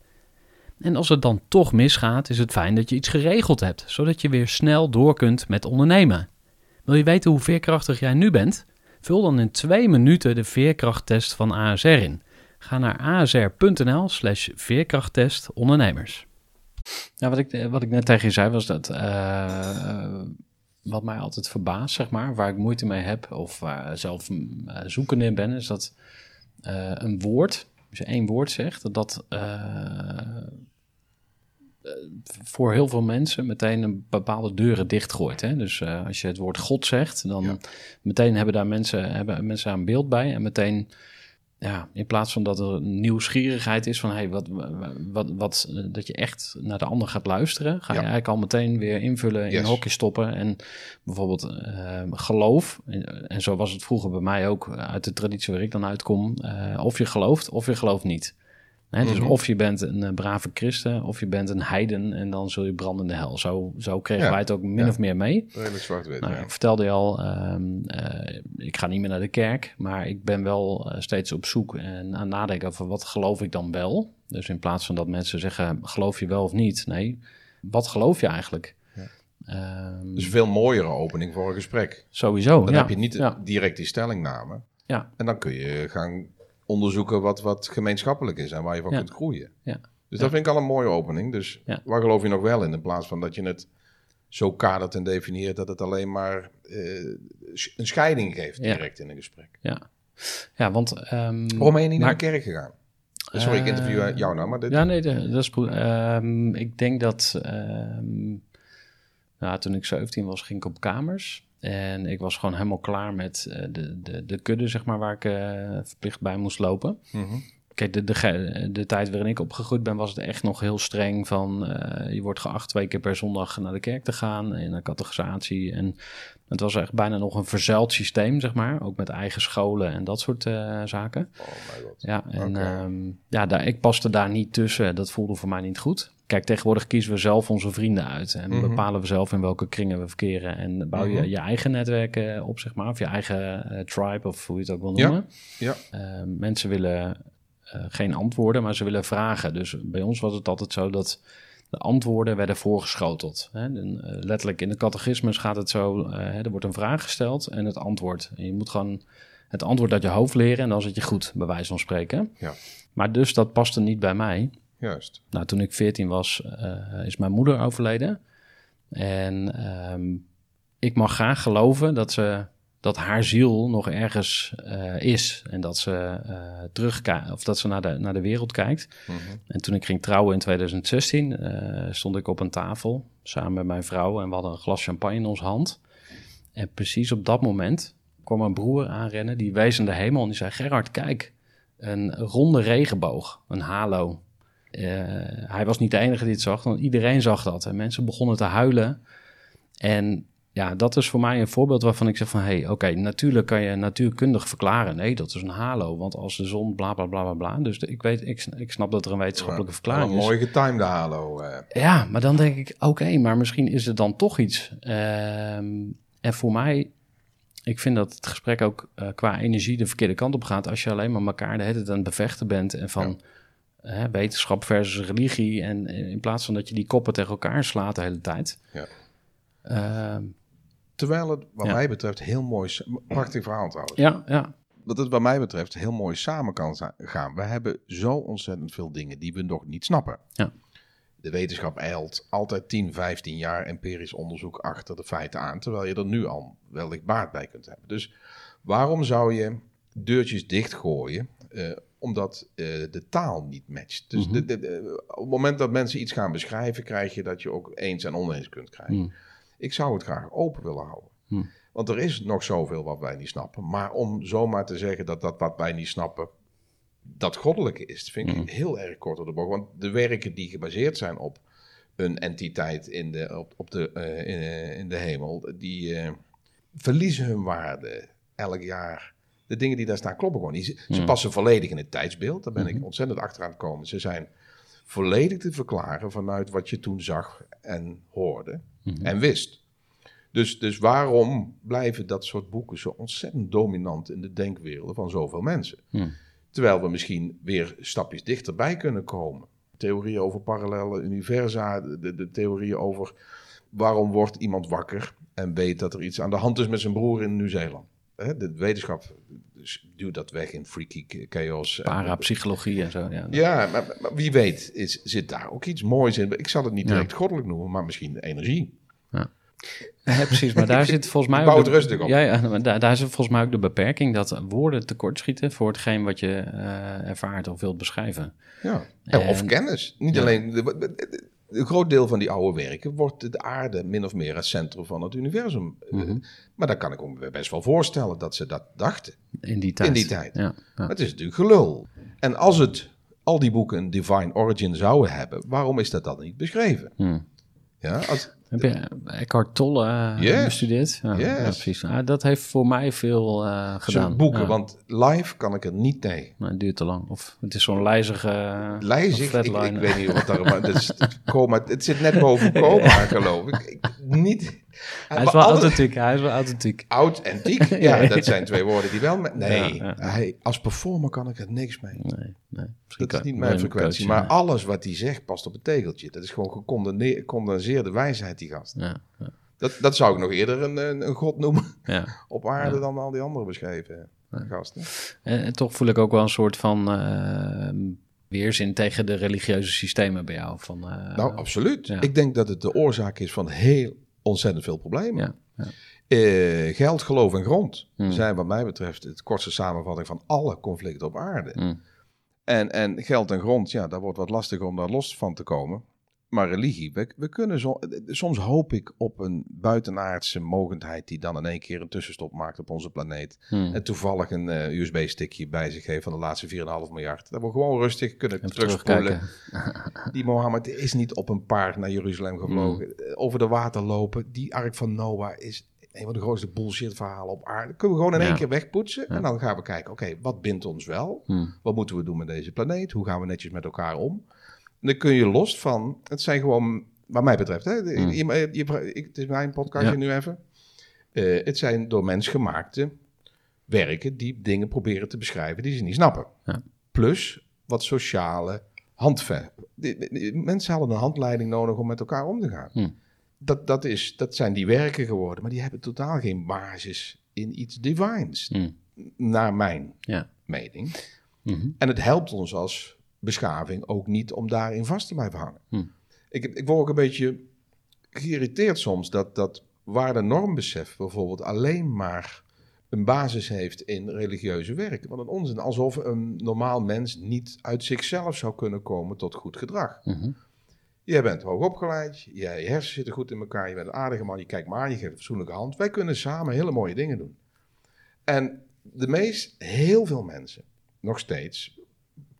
Speaker 1: En als het dan toch misgaat, is het fijn dat je iets geregeld hebt, zodat je weer snel door kunt met ondernemen. Wil je weten hoe veerkrachtig jij nu bent? Vul dan in twee minuten de veerkrachttest van ASR in. Ga naar asr.nl slash veerkrachttest ondernemers. Ja, wat ik, wat ik net tegen je zei was dat eh, wat mij altijd verbaast, zeg maar, waar ik moeite mee heb of waar zelf eh, zoekende in ben, is dat eh, een woord, als je één woord zegt, dat dat eh, eh, voor heel veel mensen meteen een bepaalde deuren dichtgooit. Hè? Dus eh, als je het woord God zegt, dan
Speaker 3: Ja.
Speaker 1: meteen hebben daar mensen, hebben mensen daar een beeld bij en meteen ja, in plaats van dat er een nieuwsgierigheid is van hey, wat, wat, wat, eh, dat je echt naar de ander gaat luisteren, ga je eigenlijk al meteen weer invullen, in
Speaker 3: Yes.
Speaker 1: een hokje stoppen. En bijvoorbeeld eh, geloof, en, en zo was het vroeger bij mij ook eh, uit de traditie waar ik dan uitkom, eh, of je gelooft of je gelooft niet. Hè, dus
Speaker 3: Mhm.
Speaker 1: of je bent een eh, brave christen of je bent een heiden en dan zul je branden in de hel. Zo, zo kregen
Speaker 3: Ja.
Speaker 1: wij het ook min
Speaker 3: Ja.
Speaker 1: of meer mee.
Speaker 3: Redelijk zwart-wit.
Speaker 1: Nou,
Speaker 3: ja.
Speaker 1: ik vertelde je al, ehm, eh, ik ga niet meer naar de kerk, maar ik ben wel eh, steeds op zoek en aan nadenken over wat geloof ik dan wel. Dus in plaats van dat mensen zeggen, geloof je wel of niet? Nee, wat geloof je eigenlijk?
Speaker 3: Ja.
Speaker 1: Ehm,
Speaker 3: Dus een veel mooiere opening voor een gesprek.
Speaker 1: sowieso.
Speaker 3: Dan heb je niet direct die stellingname.
Speaker 1: ja,
Speaker 3: En dan kun je gaan onderzoeken wat, wat gemeenschappelijk is en waar je van
Speaker 1: Ja.
Speaker 3: kunt groeien.
Speaker 1: ja.
Speaker 3: Dus dat vind ik al een mooie opening. Dus
Speaker 1: Ja.
Speaker 3: waar geloof je nog wel in? In plaats van dat je het zo kadert en definieert dat het alleen maar eh, een scheiding geeft direct in een gesprek.
Speaker 1: ja. ja, want... ehm,
Speaker 3: Waarom ben je niet naar de kerk gegaan? Sorry, ik interview
Speaker 1: Eh,
Speaker 3: jou nou, maar dit...
Speaker 1: Ja, nee, dat is goed. Ehm, ik denk dat nou, toen ik 17 was, ging ik op kamers. En ik was gewoon helemaal klaar met eh, de, de, de kudde, zeg maar, waar ik eh, verplicht bij moest lopen.
Speaker 3: Mhm.
Speaker 1: Kijk, de, de, de tijd waarin ik opgegroeid ben, was het echt nog heel streng van... eh, je wordt geacht twee keer per zondag naar de kerk te gaan in een categorisatie. En het was echt bijna nog een verzuild systeem, zeg maar. Ook met eigen scholen en dat soort zaken.
Speaker 3: Oh mijn god.
Speaker 1: Ja, en ehm, ja, daar, ik paste daar niet tussen. Dat voelde voor mij niet goed. Kijk, tegenwoordig kiezen we zelf onze vrienden uit. En
Speaker 3: Mhm.
Speaker 1: bepalen we zelf in welke kringen we verkeren. En bouw je
Speaker 3: Mhm.
Speaker 1: je eigen netwerk eh, op, zeg maar. Of je eigen eh, tribe, of hoe je het ook wil noemen.
Speaker 3: Ja.
Speaker 1: Eh, mensen willen eh, geen antwoorden, maar ze willen vragen. Dus bij ons was het altijd zo dat de antwoorden werden voorgeschoteld. Hè. En, letterlijk in de catechismus gaat het zo, hè, er wordt een vraag gesteld en het antwoord. En je moet gewoon het antwoord uit je hoofd leren en dan zit je goed, bij wijze van spreken.
Speaker 3: Ja.
Speaker 1: Maar dus dat paste niet bij mij.
Speaker 3: Juist.
Speaker 1: Nou, toen ik 14 was, eh, is mijn moeder overleden. En ehm, ik mag graag geloven dat, ze, dat haar ziel nog ergens eh, is. En dat ze terugkijkt, of dat ze naar de, naar de wereld kijkt.
Speaker 3: Mhm.
Speaker 1: En toen ik ging trouwen in 2016, eh, stond ik op een tafel samen met mijn vrouw en we hadden een glas champagne in onze hand. En precies op dat moment kwam mijn broer aanrennen, die wees naar de hemel en die zei: Gerard, kijk, een ronde regenboog, een halo. Eh, hij was niet de enige die het zag, want iedereen zag dat. En mensen begonnen te huilen. En ja, dat is voor mij een voorbeeld waarvan ik zeg van... hé, hey, oké, natuurlijk kan je natuurkundig verklaren. Nee, dat is een halo, want als de zon bla bla bla bla bla. Dus de- ik, weet, ik, ik snap dat er een wetenschappelijke verklaring
Speaker 3: Een
Speaker 1: is.
Speaker 3: mooi getimede halo. eh.
Speaker 1: Ja, maar dan denk ik, oké, maar misschien is er dan toch iets. Ehm, en voor mij, ik vind dat het gesprek ook eh, qua energie de verkeerde kant op gaat. Als je alleen maar elkaar de hele tijd aan het bevechten bent en van hè, wetenschap versus religie. En in plaats van dat je die koppen tegen elkaar slaat de hele tijd.
Speaker 3: Ja.
Speaker 1: Ehm,
Speaker 3: Terwijl het wat
Speaker 1: Ja.
Speaker 3: mij betreft heel mooi... Prachtig verhaal trouwens.
Speaker 1: ja, ja,
Speaker 3: Dat het wat mij betreft heel mooi samen kan gaan. We hebben zo ontzettend veel dingen die we nog niet snappen.
Speaker 1: Ja.
Speaker 3: De wetenschap eilt altijd 10, 15 jaar empirisch onderzoek achter de feiten aan. Terwijl je er nu al wellicht baat bij kunt hebben. Dus waarom zou je deurtjes dichtgooien... eh, omdat eh, de taal niet matcht. Dus
Speaker 1: Mhm.
Speaker 3: de, de- de- op het moment dat mensen iets gaan beschrijven... krijg je dat je ook eens en oneens kunt krijgen.
Speaker 1: Mm.
Speaker 3: Ik zou het graag open willen houden.
Speaker 1: Hmm.
Speaker 3: Want er is nog zoveel wat wij niet snappen. Maar om zomaar te zeggen dat dat wat wij niet snappen, dat goddelijke is, vind ik
Speaker 1: Hmm.
Speaker 3: heel erg kort op de bocht. Want de werken die gebaseerd zijn op een entiteit in de, op, op de, eh, in, eh, in de hemel, die verliezen hun waarde elk jaar. De dingen die daar staan kloppen gewoon niet. Ze, passen volledig in het tijdsbeeld. Daar ben
Speaker 1: Mhm.
Speaker 3: ik ontzettend achteraan het komen. Ze zijn volledig te verklaren vanuit wat je toen zag en hoorde
Speaker 1: Mhm.
Speaker 3: en wist. Dus, dus waarom blijven dat soort boeken zo ontzettend dominant in de denkwerelden van zoveel mensen? Terwijl we misschien weer stapjes dichterbij kunnen komen. Theorieën over parallele universa, de, de theorieën over waarom wordt iemand wakker en weet dat er iets aan de hand is met zijn broer in Nieuw-Zeeland. Hè, De wetenschap dus duwt dat weg in freaky chaos.
Speaker 1: parapsychologie en zo. Ja,
Speaker 3: Ja, maar, maar wie weet is, zit daar ook iets moois in. Ik zal het niet
Speaker 1: Ja.
Speaker 3: direct goddelijk noemen, maar misschien energie.
Speaker 1: Ja, precies, maar daar [laughs] zit volgens mij
Speaker 3: Bouw
Speaker 1: ook
Speaker 3: het
Speaker 1: de-
Speaker 3: rustig op.
Speaker 1: Ja, ja maar daar, daar zit volgens mij ook de beperking dat woorden tekortschieten voor hetgeen wat je eh, ervaart of wilt beschrijven.
Speaker 3: Ja. Of
Speaker 1: En-
Speaker 3: kennis. Niet
Speaker 1: Ja.
Speaker 3: alleen. de- de- de- een groot deel van die oude werken wordt de aarde min of meer het centrum van het universum. Eh,
Speaker 1: Mhm.
Speaker 3: Maar dan kan ik me best wel voorstellen dat ze dat dachten.
Speaker 1: In die tijd.
Speaker 3: In die tijd.
Speaker 1: Ja,
Speaker 3: het is natuurlijk gelul. En als het al die boeken een divine origin zouden hebben, waarom is dat dan niet beschreven?
Speaker 1: Hmm.
Speaker 3: Ja, als,
Speaker 1: Heb je Eckhart Tolle eh,
Speaker 3: Yes.
Speaker 1: bestudeerd? Ja,
Speaker 3: Yes.
Speaker 1: ja, precies. Ah, dat heeft voor mij veel eh, gedaan.
Speaker 3: zijn boeken,
Speaker 1: Ja.
Speaker 3: want live kan ik er niet tegen.
Speaker 1: Maar het duurt te lang. Of het is zo'n lijzige...
Speaker 3: Lijzig, ik,
Speaker 1: flatline.
Speaker 3: ik weet niet wat daar... Het, is, het, coma, het zit net boven [laughs] coma, geloof ik. ik niet...
Speaker 1: Hij is wel
Speaker 3: altijd-
Speaker 1: authentiek. Hij is wel authentiek.
Speaker 3: Oud, antiek, [laughs] ja,
Speaker 1: Ja, ja.
Speaker 3: dat zijn twee woorden die wel... Met, nee,
Speaker 1: Ja.
Speaker 3: Hij, als performer kan ik er niks mee.
Speaker 1: Nee, nee.
Speaker 3: Dat is niet mijn frequentie. Maar alles wat hij zegt past op het tegeltje. Dat is gewoon gecondenseerde wijsheid, die gast. Dat, dat zou ik nog eerder een, een, een god noemen
Speaker 1: ja. [laughs]
Speaker 3: op aarde dan al die andere beschreven gasten.
Speaker 1: En, en toch voel ik ook wel een soort van eh, weerzin tegen de religieuze systemen bij jou. Van, eh,
Speaker 3: nou, absoluut.
Speaker 1: ja.
Speaker 3: Ik denk dat het de oorzaak is van heel ontzettend veel problemen.
Speaker 1: ja.
Speaker 3: Eh, geld, geloof en grond
Speaker 1: Hmm.
Speaker 3: zijn wat mij betreft het kortste samenvatting van alle conflicten op aarde.
Speaker 1: Mm.
Speaker 3: En, en geld en grond, ja, daar wordt wat lastiger om daar los van te komen. Maar religie, we, we kunnen zo, soms hoop ik op een buitenaardse mogendheid die dan in één keer een tussenstop maakt op onze planeet.
Speaker 1: Mm.
Speaker 3: En toevallig een eh, USB-stickje bij zich heeft van de laatste 4,5 miljard. Dat we gewoon rustig kunnen terugspoelen.
Speaker 1: terugkijken.
Speaker 3: Die Mohammed is niet op een paard naar Jeruzalem gevlogen.
Speaker 1: Hmm.
Speaker 3: Eh, Over de water lopen. Die ark van Noah is een van de grootste bullshit verhalen op aarde. Kunnen we gewoon in
Speaker 1: Ja.
Speaker 3: één keer wegpoetsen.
Speaker 1: Ja.
Speaker 3: En dan gaan we kijken, oké, wat bindt ons wel?
Speaker 1: Mm.
Speaker 3: Wat moeten we doen met deze planeet? Hoe gaan we netjes met elkaar om? Dan kun je los van, het zijn gewoon, wat mij betreft, hè, de-
Speaker 1: Mm.
Speaker 3: je, je- ik- het is mijn podcastje
Speaker 1: Ja.
Speaker 3: nu even. Eh, het zijn door mens gemaakte werken die dingen proberen te beschrijven die ze niet snappen.
Speaker 1: Ja.
Speaker 3: Plus wat sociale handve. die- die- die- Mensen hadden een handleiding nodig om met elkaar om te gaan.
Speaker 1: Hm.
Speaker 3: Dat, dat, is, dat zijn die werken geworden, maar die hebben totaal geen basis in iets divines,
Speaker 1: Mm.
Speaker 3: naar mijn
Speaker 1: Ja.
Speaker 3: mening.
Speaker 1: Mhm.
Speaker 3: En het helpt ons als beschaving ook niet om daarin vast te blijven hangen.
Speaker 1: Hm.
Speaker 3: Ik, ik word ook een beetje geïrriteerd soms dat, dat waarde-normbesef bijvoorbeeld alleen maar een basis heeft in religieuze werken. Wat een onzin. Alsof een normaal mens niet uit zichzelf zou kunnen komen tot goed gedrag.
Speaker 1: Mhm.
Speaker 3: Jij bent hoog opgeleid, jij, je hersenen zitten goed in elkaar, je bent een aardige man, je kijkt maar aan, je geeft een fatsoenlijke hand. Wij kunnen samen hele mooie dingen doen. En de meest, heel veel mensen, nog steeds,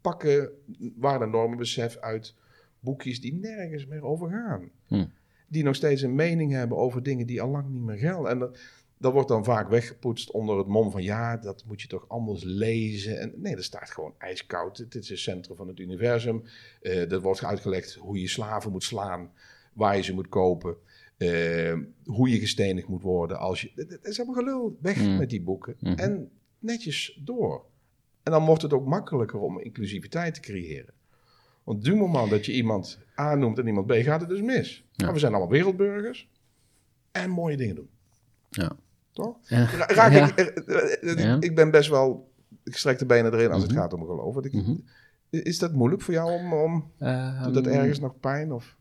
Speaker 3: pakken waarde normenbesef uit boekjes die nergens meer over gaan.
Speaker 1: Hm.
Speaker 3: Die nog steeds een mening hebben over dingen die al lang niet meer gelden. En dat, dat wordt dan vaak weggepoetst onder het mom van ja, dat moet je toch anders lezen. En nee, dat staat gewoon ijskoud. Dit is het centrum van het universum. Eh er wordt uitgelegd hoe je slaven moet slaan, waar je ze moet kopen. eh, hoe je gestenigd moet worden als je... Dat is allemaal gelul. Weg
Speaker 1: Mm.
Speaker 3: met die boeken.
Speaker 1: Mhm.
Speaker 3: En netjes door. En dan wordt het ook makkelijker om inclusiviteit te creëren. Want du moment dat je iemand A noemt en iemand B, gaat het dus mis.
Speaker 1: Ja.
Speaker 3: Maar we zijn allemaal wereldburgers. En mooie dingen doen.
Speaker 1: Ja.
Speaker 3: Toch?
Speaker 1: Ja.
Speaker 3: Raak
Speaker 1: Ja.
Speaker 3: ik, eh, eh, eh, ik ben best wel... Ik strek de benen erin als het
Speaker 1: Mhm.
Speaker 3: gaat om geloof.
Speaker 1: Mhm.
Speaker 3: Is dat moeilijk voor jou om... om doet dat
Speaker 1: Ehm,
Speaker 3: ergens nog pijn? Of?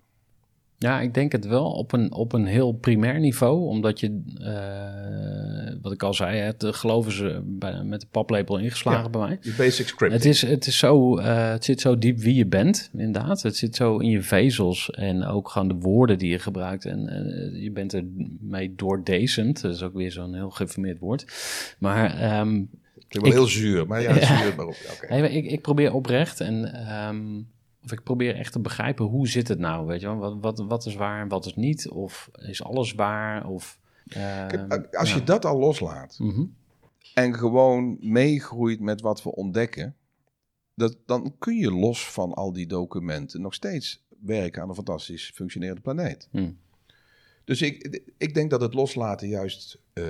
Speaker 1: Ja, ik denk het wel op een, op een heel primair niveau. Omdat je, eh, wat ik al zei, het geloven ze bij, met de paplepel ingeslagen
Speaker 3: Ja.
Speaker 1: bij mij.
Speaker 3: Die basic script.
Speaker 1: Het, is, het, is zo, eh, het zit zo diep wie je bent, inderdaad. Het zit zo in je vezels en ook gewoon de woorden die je gebruikt. En eh, je bent er mee doordezemd. Dat is ook weer zo'n heel geïnformeerd woord. Maar ehm,
Speaker 3: Klinkt wel
Speaker 1: ik-
Speaker 3: heel zuur, maar ja, [laughs]
Speaker 1: Ja.
Speaker 3: zuur maar op. Ja, oké.
Speaker 1: Nee, maar ik, ik probeer oprecht en ehm, of ik probeer echt te begrijpen hoe zit het nou, weet je wel? Wat, wat, wat is waar en wat is niet? Of is alles waar? Of,
Speaker 3: Kijk,
Speaker 1: ehm,
Speaker 3: als
Speaker 1: ja.
Speaker 3: je dat al loslaat
Speaker 1: Mhm.
Speaker 3: en gewoon meegroeit met wat we ontdekken, dat, dan kun je los van al die documenten nog steeds werken aan een fantastisch functionerende planeet.
Speaker 1: Hm.
Speaker 3: Dus ik, ik denk dat het loslaten juist eh,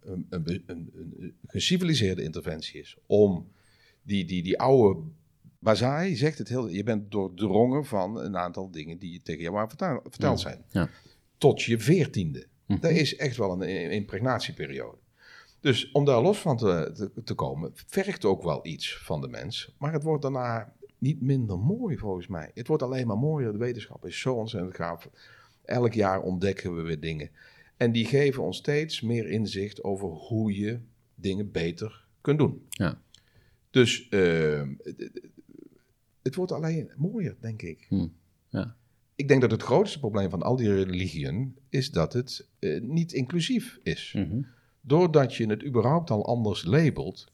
Speaker 3: een, een, een, een geciviliseerde interventie is. Om die, die, die oude Bazai zegt het heel... Je bent doordrongen van een aantal dingen die tegen jou maar vertel- verteld zijn.
Speaker 1: Ja.
Speaker 3: Tot je veertiende. Dat is echt wel een impregnatieperiode. Dus om daar los van te, te, te komen, vergt ook wel iets van de mens. Maar het wordt daarna niet minder mooi volgens mij. Het wordt alleen maar mooier. De wetenschap is zo ontzettend gaaf. Elk jaar ontdekken we weer dingen. En die geven ons steeds meer inzicht over hoe je dingen beter kunt doen.
Speaker 1: Ja.
Speaker 3: Dus ehm, het- wordt alleen mooier, denk ik.
Speaker 1: Hm. Ja.
Speaker 3: ik denk dat het grootste probleem van al die religieën is dat het eh, niet inclusief is.
Speaker 1: Mhm.
Speaker 3: Doordat je het überhaupt al anders labelt.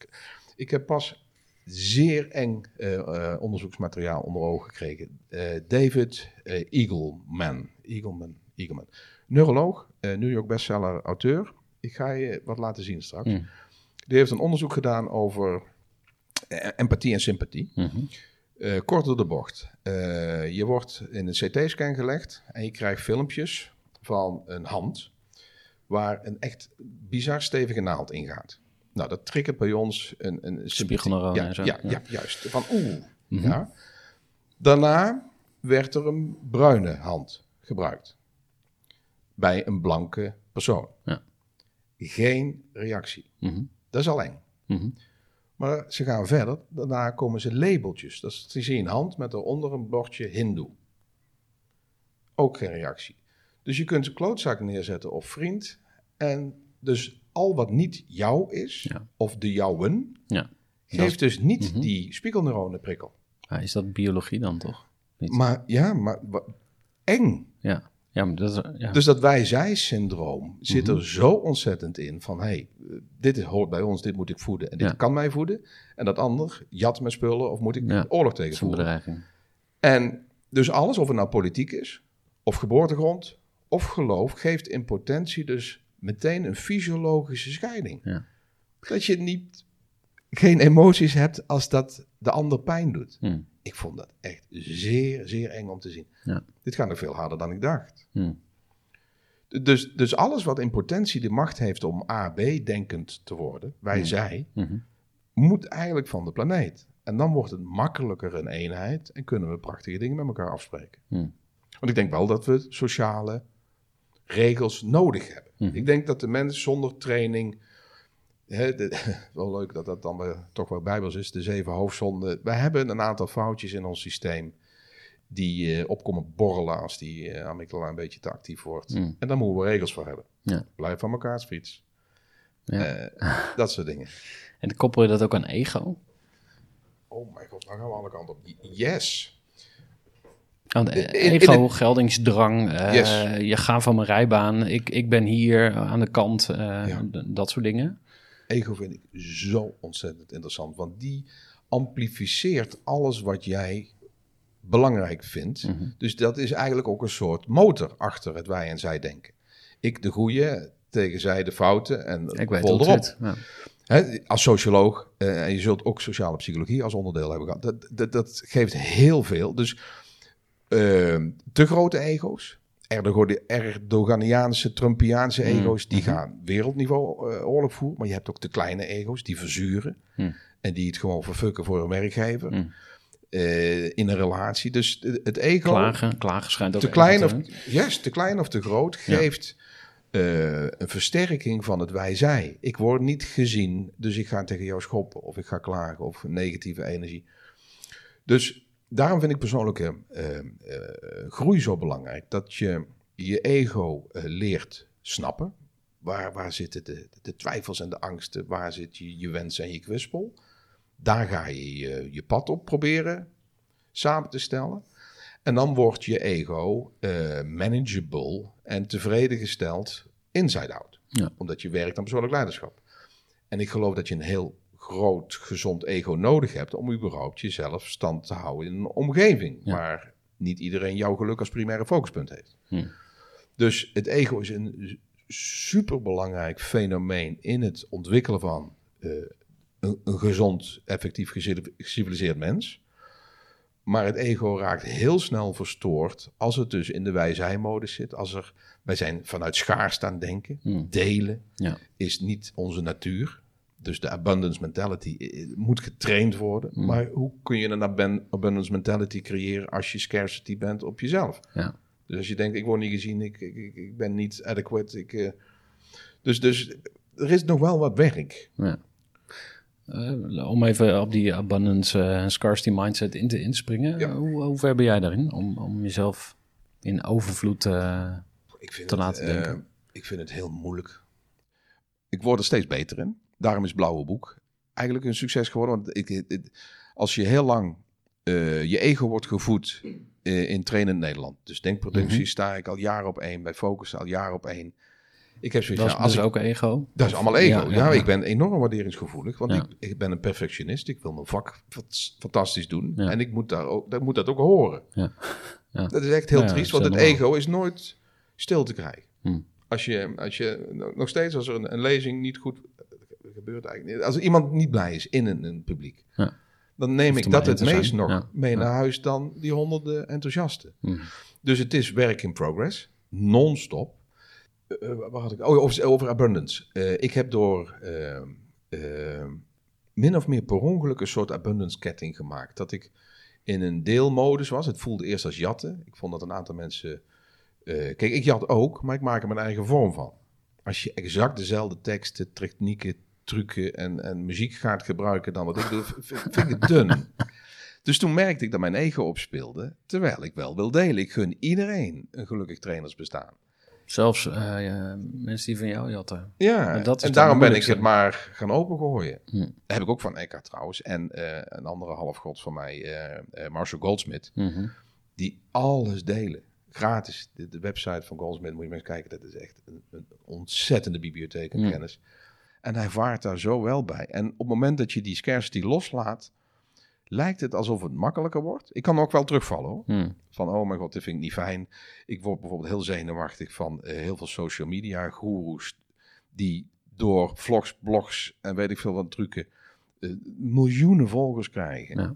Speaker 3: Ik heb pas zeer eng eh, eh, onderzoeksmateriaal onder ogen gekregen. David Eagleman. Eagleman. Eagleman. Neuroloog, New York bestseller, auteur. Ik ga je wat laten zien straks.
Speaker 1: Mm.
Speaker 3: Die heeft een onderzoek gedaan over empathie en sympathie.
Speaker 1: Mhm.
Speaker 3: Eh, kort door de bocht. Eh, je wordt in een CT-scan gelegd en je krijgt filmpjes van een hand waar een echt bizar stevige naald in gaat. Nou, dat triggert bij ons een, een sympathie. Ja, Ja,
Speaker 1: ja.
Speaker 3: ja. juist. Van oeh.
Speaker 1: Mhm.
Speaker 3: Ja. Daarna werd er een bruine hand gebruikt. Bij een blanke persoon.
Speaker 1: Ja.
Speaker 3: Geen reactie.
Speaker 1: Mhm.
Speaker 3: Dat is al eng.
Speaker 1: Mhm.
Speaker 3: Maar ze gaan verder. Daarna komen ze labeltjes. Dat is, zie je een hand met daaronder een bordje Hindoe. Ook geen reactie. Dus je kunt een klootzak neerzetten of vriend. En dus al wat niet jou is,
Speaker 1: Ja.
Speaker 3: of de jouwen,
Speaker 1: Ja.
Speaker 3: geeft dus niet
Speaker 1: Mhm.
Speaker 3: die spiegelneuronenprikkel.
Speaker 1: Ah, is dat biologie dan toch? Niet.
Speaker 3: Maar ja, maar eng.
Speaker 1: Ja. Ja, maar dat. Ja.
Speaker 3: Dus dat wij-zij-syndroom zit
Speaker 1: Mhm.
Speaker 3: er zo ontzettend in van... hé, hey, dit is- hoort bij ons, dit moet ik voeden en dit
Speaker 1: Ja.
Speaker 3: kan mij voeden. En dat ander, jat mijn spullen of moet ik
Speaker 1: Ja.
Speaker 3: oorlog
Speaker 1: dat
Speaker 3: tegen
Speaker 1: is een
Speaker 3: voeren.
Speaker 1: bedreiging.
Speaker 3: En dus alles, of het nou politiek is, of geboortegrond, of geloof... geeft in potentie dus meteen een fysiologische scheiding. Dat je niet, geen emoties hebt als dat de ander pijn doet.
Speaker 1: Hm.
Speaker 3: Ik vond dat echt zeer, zeer eng om te zien.
Speaker 1: Ja.
Speaker 3: Dit gaat nog veel harder dan ik dacht.
Speaker 1: Hm.
Speaker 3: Dus, dus alles wat in potentie de macht heeft om A-B-denkend te worden, wij,
Speaker 1: Hmm.
Speaker 3: zij,
Speaker 1: Mhm.
Speaker 3: moet eigenlijk van de planeet. En dan wordt het makkelijker een eenheid en kunnen we prachtige dingen met elkaar afspreken.
Speaker 1: Hm.
Speaker 3: Want ik denk wel dat we sociale regels nodig hebben.
Speaker 1: Mhm.
Speaker 3: Ik denk dat de mens zonder training. De- [laughs] wel leuk dat dat dan weer, toch wel bijbels is, de zeven hoofdzonden. We hebben een aantal foutjes in ons systeem die eh, opkomen borrelen als die eh amygdala een beetje te actief wordt.
Speaker 1: Mm.
Speaker 3: En daar moeten we regels voor hebben.
Speaker 1: Ja.
Speaker 3: Blijf van elkaars fiets.
Speaker 1: Ja.
Speaker 3: Eh, [laughs] dat soort dingen.
Speaker 1: En koppel je dat ook aan ego?
Speaker 3: Oh mijn god, nou gaan we alle kanten op. Yes.
Speaker 1: Want
Speaker 3: In- in
Speaker 1: ego, geldingsdrang,
Speaker 3: Yes.
Speaker 1: je gaat van mijn rijbaan, ik, ik ben hier aan de kant,
Speaker 3: Ja.
Speaker 1: dat soort dingen.
Speaker 3: Ego vind ik zo ontzettend interessant, want die amplificeert alles wat jij belangrijk vindt.
Speaker 1: Mhm.
Speaker 3: Dus dat is eigenlijk ook een soort motor achter het wij en zij denken. Ik de goede, tegen zij de fouten en
Speaker 1: Ik weet
Speaker 3: vol erop.
Speaker 1: Ja.
Speaker 3: Als socioloog, eh, en je zult ook sociale psychologie als onderdeel hebben gehad, dat, dat, dat geeft heel veel. Dus eh, te grote ego's, Erdoganiaanse, Trumpiaanse
Speaker 1: Mm,
Speaker 3: ego's, die
Speaker 1: mhm.
Speaker 3: gaan wereldniveau eh, oorlog voeren. Maar je hebt ook de kleine ego's, die verzuren.
Speaker 1: Mm.
Speaker 3: En die het gewoon verfukken voor een werkgever.
Speaker 1: Mm.
Speaker 3: eh, in een relatie. Dus het ego
Speaker 1: Klagen, klagen schijnt ook
Speaker 3: te klein, of, yes, te klein of te groot
Speaker 1: Ja.
Speaker 3: geeft eh, een versterking van het wij-zij. Ik word niet gezien, dus ik ga tegen jou schoppen of ik ga klagen of negatieve energie. Dus daarom vind ik persoonlijke eh, eh, groei zo belangrijk. Dat je je ego eh, leert snappen. Waar, waar zitten de, de twijfels en de angsten? Waar zit je, je wens en je kwispel? Daar ga je je, je pad op proberen samen te stellen. En dan wordt je ego eh, manageable en tevreden gesteld inside-out.
Speaker 1: Ja.
Speaker 3: Omdat je werkt aan persoonlijk leiderschap. En ik geloof dat je een heel groot, gezond ego nodig hebt om überhaupt jezelf stand te houden in een omgeving
Speaker 1: Ja.
Speaker 3: waar niet iedereen jouw geluk als primaire focuspunt heeft.
Speaker 1: Hm.
Speaker 3: Dus het ego is een superbelangrijk fenomeen in het ontwikkelen van eh, een, een gezond, effectief gecivil- geciviliseerd mens. Maar het ego raakt heel snel verstoord als het dus in de wij-zij-modus zit. Als er, wij zijn vanuit schaarste aan het denken.
Speaker 1: Hm.
Speaker 3: Delen
Speaker 1: Ja.
Speaker 3: is niet onze natuur. Dus de abundance mentality eh, moet getraind worden.
Speaker 1: Hm.
Speaker 3: Maar hoe kun je een abundance mentality creëren als je scarcity bent op jezelf?
Speaker 1: Ja.
Speaker 3: Dus als je denkt, ik word niet gezien, ik, ik, ik- ben niet adequate. Ik, eh, dus, dus er is nog wel wat werk.
Speaker 1: Ja. Eh, om even op die abundance eh, en scarcity mindset in te inspringen.
Speaker 3: Ja.
Speaker 1: Hoe, hoe ver ben jij daarin? Om, om jezelf in overvloed... eh,
Speaker 3: Ik vind
Speaker 1: Te
Speaker 3: het,
Speaker 1: laten
Speaker 3: eh,
Speaker 1: denken.
Speaker 3: ik vind het heel moeilijk. Ik word er steeds beter in. Daarom is Blauwe Boek eigenlijk een succes geworden. Want ik, als je heel lang eh, je ego wordt gevoed eh, in trainend Nederland. Dus denkproductie
Speaker 1: Mhm.
Speaker 3: sta ik al jaren op één. Bij Focus al jaren op één. Ik heb zoiets
Speaker 1: Dat is
Speaker 3: als
Speaker 1: dus
Speaker 3: ik,
Speaker 1: ook ego.
Speaker 3: dat is allemaal ego.
Speaker 1: Ja,
Speaker 3: Ja,
Speaker 1: ja, ja.
Speaker 3: ik ben enorm waarderingsgevoelig. Want
Speaker 1: Ja.
Speaker 3: ik, ik ben een perfectionist. Ik wil mijn vak fant- fantastisch doen. En ik moet, daar ook, dat moet dat ook horen.
Speaker 1: Ja. Ja.
Speaker 3: Dat is echt heel triest. Want het ego is nooit stil te krijgen.
Speaker 1: Hm.
Speaker 3: Als je, als je nog steeds als er een, een lezing niet goed gebeurt eigenlijk niet. Als iemand niet blij is in een, een publiek,
Speaker 1: Ja.
Speaker 3: dan neem ik dat het meest nog
Speaker 1: Ja.
Speaker 3: mee naar huis dan die honderden enthousiasten.
Speaker 1: Hm.
Speaker 3: Dus het is werk in progress, non-stop. Eh, eh, waar had ik? Oh, over, over abundance. Eh, ik heb door min of meer per ongeluk een soort abundance ketting gemaakt. Dat ik in een deelmodus was. Het voelde eerst als jatten. Ik vond dat een aantal mensen. kijk, ik jat ook, maar ik maak er mijn eigen vorm van. Als je exact dezelfde teksten, technieken, trucken en, en muziek gaat gebruiken dan wat ik doe, vind ik het dun. [laughs] Dus toen merkte ik dat mijn ego opspeelde, terwijl ik wel wil delen. Ik gun iedereen een gelukkig trainersbestaan.
Speaker 1: Zelfs eh, ja, mensen die van jou jatten.
Speaker 3: Ja,
Speaker 1: En dat
Speaker 3: en daarom ben ik het maar gaan opengooien.
Speaker 1: Hm.
Speaker 3: Dat heb ik ook van Eckhart trouwens. En eh, een andere halfgod van mij, eh, Marshall Goldsmith,
Speaker 1: Mhm.
Speaker 3: die alles delen. Gratis. De, de website van Goldsmith, moet je maar eens kijken. Dat is echt een, een ontzettende bibliotheek aan
Speaker 1: Hm.
Speaker 3: kennis. En hij vaart daar zo wel bij. En op het moment dat je die scarcity loslaat, lijkt het alsof het makkelijker wordt. Ik kan ook wel terugvallen hoor.
Speaker 1: Hm.
Speaker 3: Van, oh mijn god, dit vind ik niet fijn. Ik word bijvoorbeeld heel zenuwachtig van eh, heel veel social media goeroes... die door vlogs, blogs en weet ik veel wat trucken... eh, miljoenen volgers krijgen.
Speaker 1: Ja.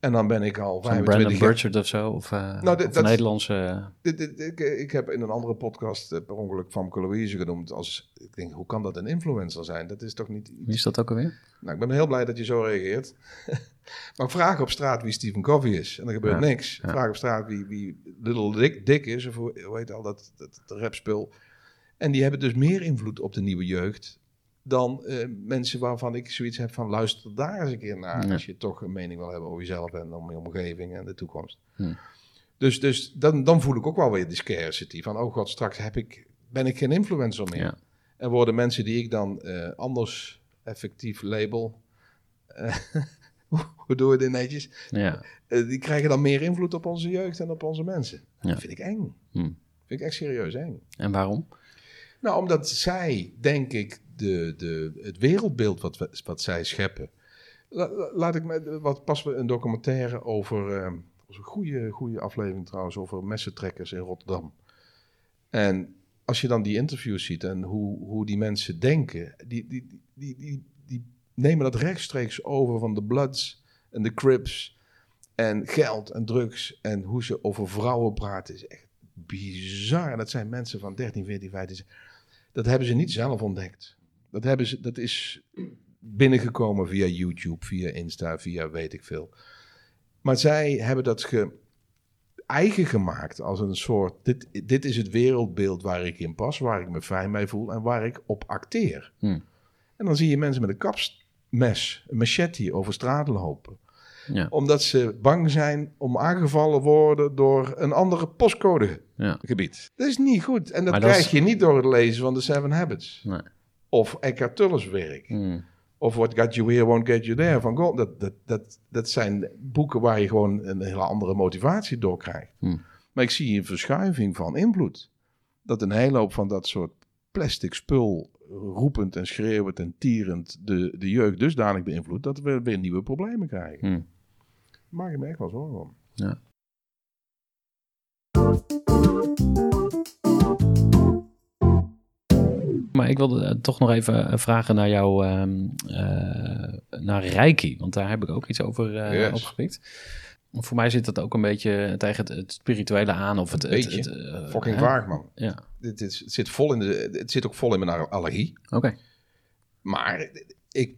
Speaker 3: En dan ben ik al
Speaker 1: Zo'n
Speaker 3: 25
Speaker 1: Brandon
Speaker 3: jaar...
Speaker 1: Burchard of zo. Of, eh
Speaker 3: Nou,
Speaker 1: of Nederlandse...
Speaker 3: Dit- dit- Ik, ik heb in een andere podcast eh, per ongeluk van Louise genoemd als... Ik denk, hoe kan dat een influencer zijn? Dat is toch niet
Speaker 1: Wie is dat ook alweer?
Speaker 3: Nou, ik ben heel blij dat je zo reageert. [laughs] maar vraag op straat wie Stephen Covey is. En dan gebeurt
Speaker 1: Ja,
Speaker 3: niks.
Speaker 1: ja.
Speaker 3: Vraag op straat wie, wie Little Dick, Dick is. Of hoe hoe heet al dat, dat, dat rapspul. En die hebben dus meer invloed op de nieuwe jeugd... dan eh, mensen waarvan ik zoiets heb van... luister daar eens een keer naar... Als je toch een mening wil hebben over jezelf... en om je omgeving en de toekomst.
Speaker 1: Hm.
Speaker 3: Dus, dus dan, dan voel ik ook wel weer die scarcity. Van, oh god, straks heb ik, ben ik geen influencer meer.
Speaker 1: Ja.
Speaker 3: En worden mensen die ik dan eh, anders effectief label... eh, [laughs] hoe doen we dit netjes?
Speaker 1: Ja.
Speaker 3: Die krijgen dan meer invloed op onze jeugd en op onze mensen.
Speaker 1: Ja.
Speaker 3: Dat vind ik eng.
Speaker 1: Hm.
Speaker 3: Vind ik echt serieus eng.
Speaker 1: En waarom?
Speaker 3: Nou, omdat zij, denk ik, de, de, het wereldbeeld wat, wat zij scheppen. La- la- laat ik met wat pas we een documentaire over. was een goede, goede aflevering trouwens, over messentrekkers in Rotterdam. En als je dan die interviews ziet en hoe, hoe die mensen denken, die, die, die, die, nemen dat rechtstreeks over van de Bloods en de Crips en geld en drugs en hoe ze over vrouwen praten is echt bizar. Dat zijn mensen van 13, 14, 15. Dat hebben ze niet zelf ontdekt. Dat, hebben ze, dat is binnengekomen via YouTube, via Insta, via weet ik veel. Maar zij hebben dat ge, eigen gemaakt als een soort... Dit, dit is het wereldbeeld waar ik in pas, waar ik me fijn bij voel en waar ik op acteer.
Speaker 1: Hm.
Speaker 3: En dan zie je mensen met een kapsmes, een machete over straat lopen
Speaker 1: Ja.
Speaker 3: omdat ze bang zijn om aangevallen worden door een andere postcodegebied.
Speaker 1: Ja.
Speaker 3: Dat is niet goed. En dat
Speaker 1: Maar dat
Speaker 3: krijg
Speaker 1: is-
Speaker 3: je niet door het lezen van de Seven Habits.
Speaker 1: Nee.
Speaker 3: Of Eckhart Tolle's werk.
Speaker 1: Hm.
Speaker 3: Of What Got You Here Won't Get You There van Gold. Dat, dat, dat, dat zijn boeken waar je gewoon een hele andere motivatie door krijgt.
Speaker 1: Hm.
Speaker 3: Maar ik zie een verschuiving van invloed. Dat een hele hoop van dat soort plastic spul roepend en schreeuwend en tierend de, de jeugd dusdanig beïnvloedt dat we weer nieuwe problemen krijgen.
Speaker 1: Hm.
Speaker 3: Maak je me echt wel zorgen om.
Speaker 1: Ja. Maar ik wilde eh, toch nog even eh, vragen naar jou, ehm, eh, naar Reiki. Want daar heb ik ook iets over
Speaker 3: Yes.
Speaker 1: opgepikt. Voor mij zit dat ook een beetje tegen het, het spirituele aan. Of het, het,
Speaker 3: beetje.
Speaker 1: het,
Speaker 3: Fucking
Speaker 1: hè?
Speaker 3: vaag, man.
Speaker 1: Ja,
Speaker 3: is, het, zit vol in de, het zit ook vol in mijn allergie.
Speaker 1: oké.
Speaker 3: Maar ik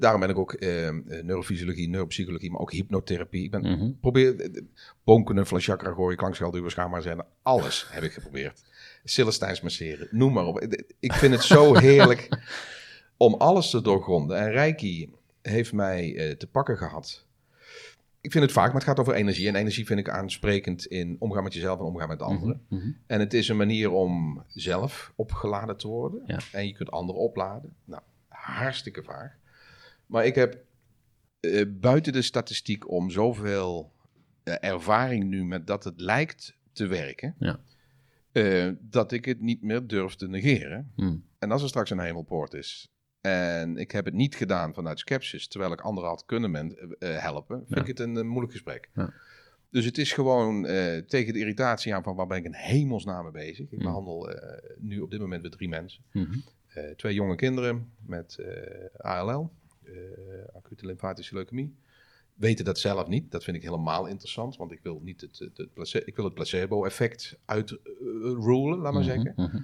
Speaker 3: daarom ben ik ook eh, eh, neurofysiologie, neuropsychologie, maar ook hypnotherapie. Ik ben,
Speaker 1: Mhm.
Speaker 3: probeer eh, boomknuffelen, chakra gooien, klankschelduwen, schaamhaar zijn. Alles heb ik geprobeerd. Celestijns masseren, noem maar op. Ik vind het zo heerlijk [laughs] om alles te doorgronden. En Reiki heeft mij eh, te pakken gehad. Ik vind het vaak, maar het gaat over energie. En energie vind ik aansprekend in omgaan met jezelf en omgaan met anderen.
Speaker 1: Mhm, mhm.
Speaker 3: En het is een manier om zelf opgeladen te worden.
Speaker 1: Ja.
Speaker 3: En je kunt anderen opladen. Nou, hartstikke vaag. Maar ik heb eh, buiten de statistiek om zoveel eh, ervaring nu met dat het lijkt te werken,
Speaker 1: Ja.
Speaker 3: Eh, dat ik het niet meer durf te negeren.
Speaker 1: Hmm.
Speaker 3: En als er straks een hemelpoort is en ik heb het niet gedaan vanuit skepsis, terwijl ik anderen had kunnen men, eh, helpen, vind
Speaker 1: Ja.
Speaker 3: ik het een, eh, moeilijk gesprek.
Speaker 1: Ja.
Speaker 3: Dus het is gewoon tegen de irritatie aan van waar ben ik in hemelsnaam mee bezig. Ik
Speaker 1: Hmm.
Speaker 3: behandel eh, nu op dit moment met drie mensen. Eh, twee jonge kinderen met ALL, acute lymfatische leukemie. Weten dat zelf niet. Dat vind ik helemaal interessant, want ik wil niet het, het, het place- ik wil het placebo-effect uitroelen, laat maar zeggen.
Speaker 1: Mhm, mhm.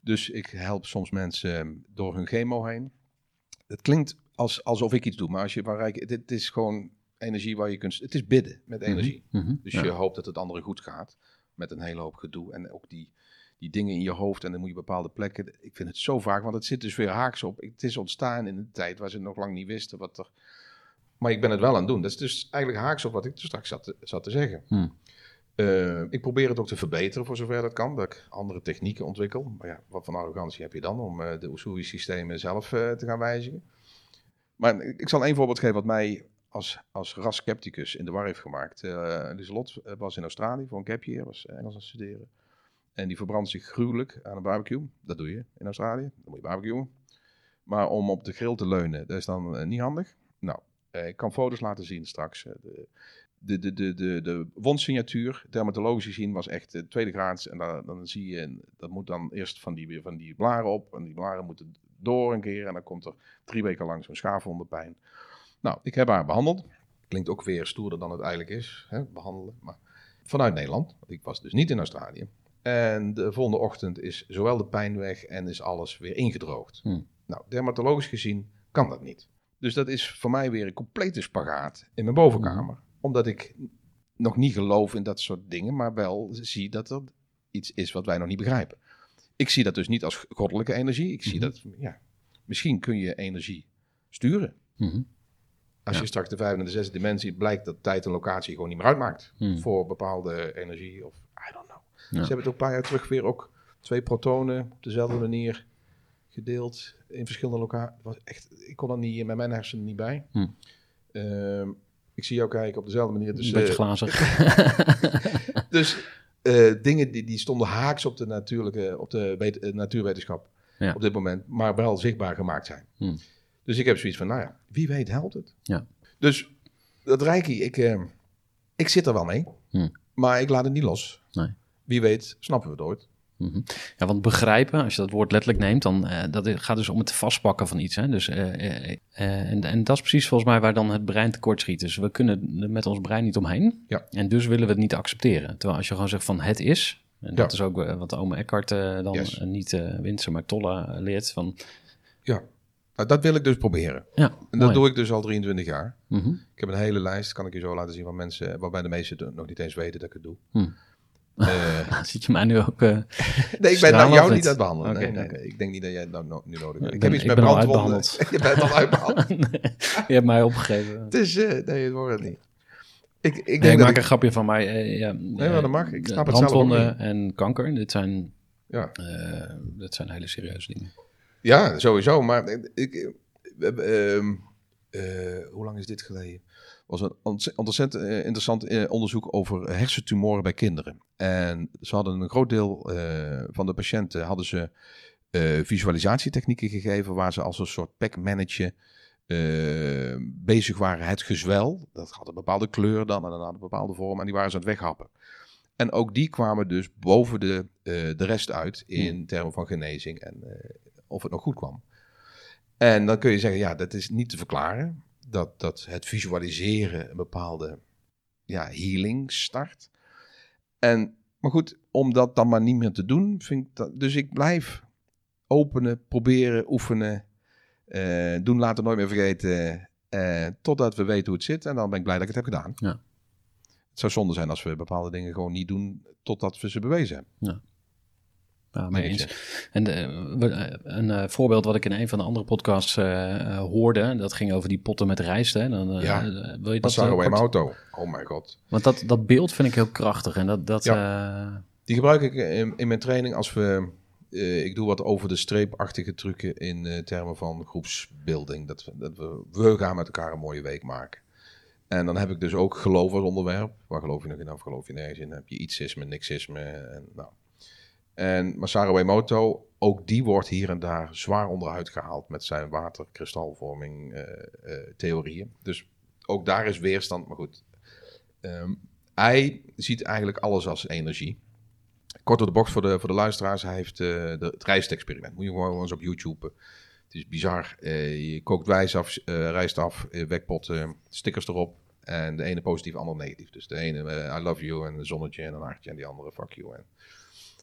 Speaker 3: Dus ik help soms mensen door hun chemo heen. Het klinkt als, alsof ik iets doe, maar als je waar ik, dit is gewoon energie waar je kunt. Het is bidden met energie.
Speaker 1: Mhm.
Speaker 3: Dus
Speaker 1: Ja.
Speaker 3: je hoopt dat het anderen goed gaat. Met een hele hoop gedoe. En ook die, die dingen in je hoofd. En dan moet je bepaalde plekken. Ik vind het zo vaak. Want het zit dus weer haaks op. Het is ontstaan in een tijd waar ze nog lang niet wisten wat er. Maar ik ben het wel aan het doen. Dat is dus eigenlijk haaks op wat ik straks zat te, zat te zeggen.
Speaker 1: Hmm.
Speaker 3: Eh, ik probeer het ook te verbeteren voor zover dat kan. Dat ik andere technieken ontwikkel. Maar ja, wat van arrogantie heb je dan om eh, de Usui-systemen zelf eh, te gaan wijzigen? Maar ik ik zal één voorbeeld geven wat mij als, als ras-scepticus in de war heeft gemaakt. Lieselot was in Australië voor een year, was Engels aan het studeren. En die verbrandt zich gruwelijk aan een barbecue. Dat doe je in Australië, dan moet je barbecuen. Maar om op de grill te leunen, dat is dan niet handig. Nou, ik kan foto's laten zien straks. eh, de, de, de, de, de, de wondsignatuur, dermatologisch gezien, was echt eh, tweede graads. En dan, dan zie je, dat moet dan eerst van die, van die blaren op. En die blaren moeten door een keer. En dan komt er drie weken lang zo'n schaafwondenpijn. Nou, ik heb haar behandeld. Klinkt ook weer stoerder dan het eigenlijk is, hè, behandelen. Maar vanuit Nederland, want ik was dus niet in Australië. En de volgende ochtend is zowel de pijn weg en is alles weer ingedroogd.
Speaker 1: Hmm.
Speaker 3: Nou, dermatologisch gezien kan dat niet. Dus dat is voor mij weer een complete spagaat in mijn bovenkamer. Omdat ik nog niet geloof in dat soort dingen, maar wel zie dat er iets is wat wij nog niet begrijpen. Ik zie dat dus niet als goddelijke energie. Ik zie
Speaker 1: Mhm.
Speaker 3: dat, ja, misschien kun je energie sturen.
Speaker 1: Mhm.
Speaker 3: Als
Speaker 1: Ja.
Speaker 3: je straks de vijfde en de zesde dimensie blijkt dat tijd en locatie gewoon niet meer uitmaakt. Voor bepaalde energie of I don't know.
Speaker 1: Ja.
Speaker 3: Ze hebben het ook een paar jaar terug weer ook twee protonen op dezelfde manier gedeeld in verschillende locaties. was echt, ik kon er niet met mijn hersenen niet bij.
Speaker 1: Hmm.
Speaker 3: Ehm, ik zie jou kijken op dezelfde manier. Dus,
Speaker 1: een beetje
Speaker 3: eh,
Speaker 1: glazig. [laughs]
Speaker 3: dus eh, dingen die, die stonden haaks op de, natuurlijke, op de wet- eh, natuurwetenschap
Speaker 1: Ja.
Speaker 3: op dit moment, maar wel zichtbaar gemaakt zijn.
Speaker 1: Hmm.
Speaker 3: Dus ik heb zoiets van, nou ja, wie weet helpt het.
Speaker 1: Ja.
Speaker 3: Dus dat Reiki, ik, ik zit er wel mee,
Speaker 1: Hmm.
Speaker 3: maar ik laat het niet los.
Speaker 1: Nee.
Speaker 3: Wie weet, snappen we het ooit.
Speaker 1: Mhm. Ja, want begrijpen, als je dat woord letterlijk neemt, dan uh, dat gaat dus om het vastpakken van iets. Hè? Dus, uh, uh, en, en dat is precies volgens mij waar dan het brein tekort schiet. Dus we kunnen er met ons brein niet omheen.
Speaker 3: Ja.
Speaker 1: En dus willen we het niet accepteren. Terwijl als je gewoon zegt van het is, en dat
Speaker 3: Ja.
Speaker 1: is ook wat ome Eckhart dan
Speaker 3: Yes.
Speaker 1: niet uh, Winsen, maar Tolle leert. Van,
Speaker 3: Ja, nou, dat wil ik dus proberen.
Speaker 1: ja,
Speaker 3: En dat
Speaker 1: mooi.
Speaker 3: doe ik dus al 23 jaar.
Speaker 1: Mhm.
Speaker 3: Ik heb een hele lijst, kan ik je zo laten zien, van mensen waarbij de meesten nog niet eens weten dat ik het doe.
Speaker 1: Hmm. [laughs]
Speaker 3: Eh,
Speaker 1: Zit je mij nu ook... uh,
Speaker 3: nee, ik ben nou jou niet aan het behandelen. Nee, nee, nee. Ik denk niet dat jij het nou no- nu nodig hebt.
Speaker 1: ik
Speaker 3: Ik heb
Speaker 1: ben-
Speaker 3: iets met
Speaker 1: ben
Speaker 3: brandwonden. [laughs] je bent al uitbehandeld. [laughs]
Speaker 1: je hebt mij opgegeven.
Speaker 3: Het is, eh, nee, het wordt het niet. Ik, ik denk
Speaker 1: Nee, ik
Speaker 3: dat
Speaker 1: maak
Speaker 3: ik,
Speaker 1: een grapje van mij. eh, ja,
Speaker 3: maar dat mag. Ik snap het zelf ook
Speaker 1: brandwonden en kanker, dit zijn,
Speaker 3: ja.
Speaker 1: eh, dit zijn hele serieuze dingen.
Speaker 3: ja, sowieso. Maar ik, ehm, eh, hoe lang is dit geleden? Was een ontze- ontzettend eh, interessant eh, onderzoek over hersentumoren bij kinderen. En ze hadden een groot deel eh, van de patiënten hadden ze eh, visualisatietechnieken gegeven waar ze als een soort pack-manager eh, bezig waren het gezwel. Dat had een bepaalde kleur dan en dan had een bepaalde vorm en die waren ze aan het weghappen. En ook die kwamen dus boven de, de rest uit in termen van genezing en of het nog goed kwam. En dan kun je zeggen, ja, dat is niet te verklaren. Dat, dat het visualiseren een bepaalde ja, healing start. En, maar goed, om dat dan maar niet meer te doen, vind ik dat... Dus ik blijf openen, proberen, oefenen, eh, doen later nooit meer vergeten, eh, totdat we weten hoe het zit. En dan ben ik blij dat ik het heb gedaan.
Speaker 1: Ja.
Speaker 3: Het zou zonde zijn als we bepaalde dingen gewoon niet doen totdat we ze bewezen hebben.
Speaker 1: Ja, mee
Speaker 3: Denk
Speaker 1: eens. En eh, we- eh, een eh, voorbeeld wat ik in een van de andere podcasts eh, eh, hoorde, dat ging over die potten met rijst. Hè? Dan, eh,
Speaker 3: Ja.
Speaker 1: eh, wil je
Speaker 3: Dat zagen
Speaker 1: eh,
Speaker 3: in mijn auto. Oh mijn god.
Speaker 1: Want dat, dat beeld vind ik heel krachtig. En dat, dat, eh,
Speaker 3: Die gebruik ik in, in mijn training als we eh, ik doe wat over de streepachtige trucken in eh, termen van groepsbuilding. Dat, we- dat we, we gaan met elkaar een mooie week maken. En dan heb ik dus ook geloof als onderwerp. Waar geloof je nog in of geloof je nergens in? Dan heb je ietsisme, niksisme. En, nou. En Masaru Emoto, ook die wordt hier en daar zwaar onderuit gehaald met zijn waterkristalvorming eh, eh, theorieën. Dus ook daar is weerstand, maar goed. Ehm, hij ziet eigenlijk alles als energie. Kort door de bocht voor de, voor de luisteraars. Hij heeft de, het rijstexperiment. Moet je gewoon eens op YouTube. Het is bizar. Je kookt wijs af, rijst af, wekpot, stickers erop. En de ene positief, de andere negatief. Dus de ene I love you en een zonnetje en een hartje. En die andere fuck you. En,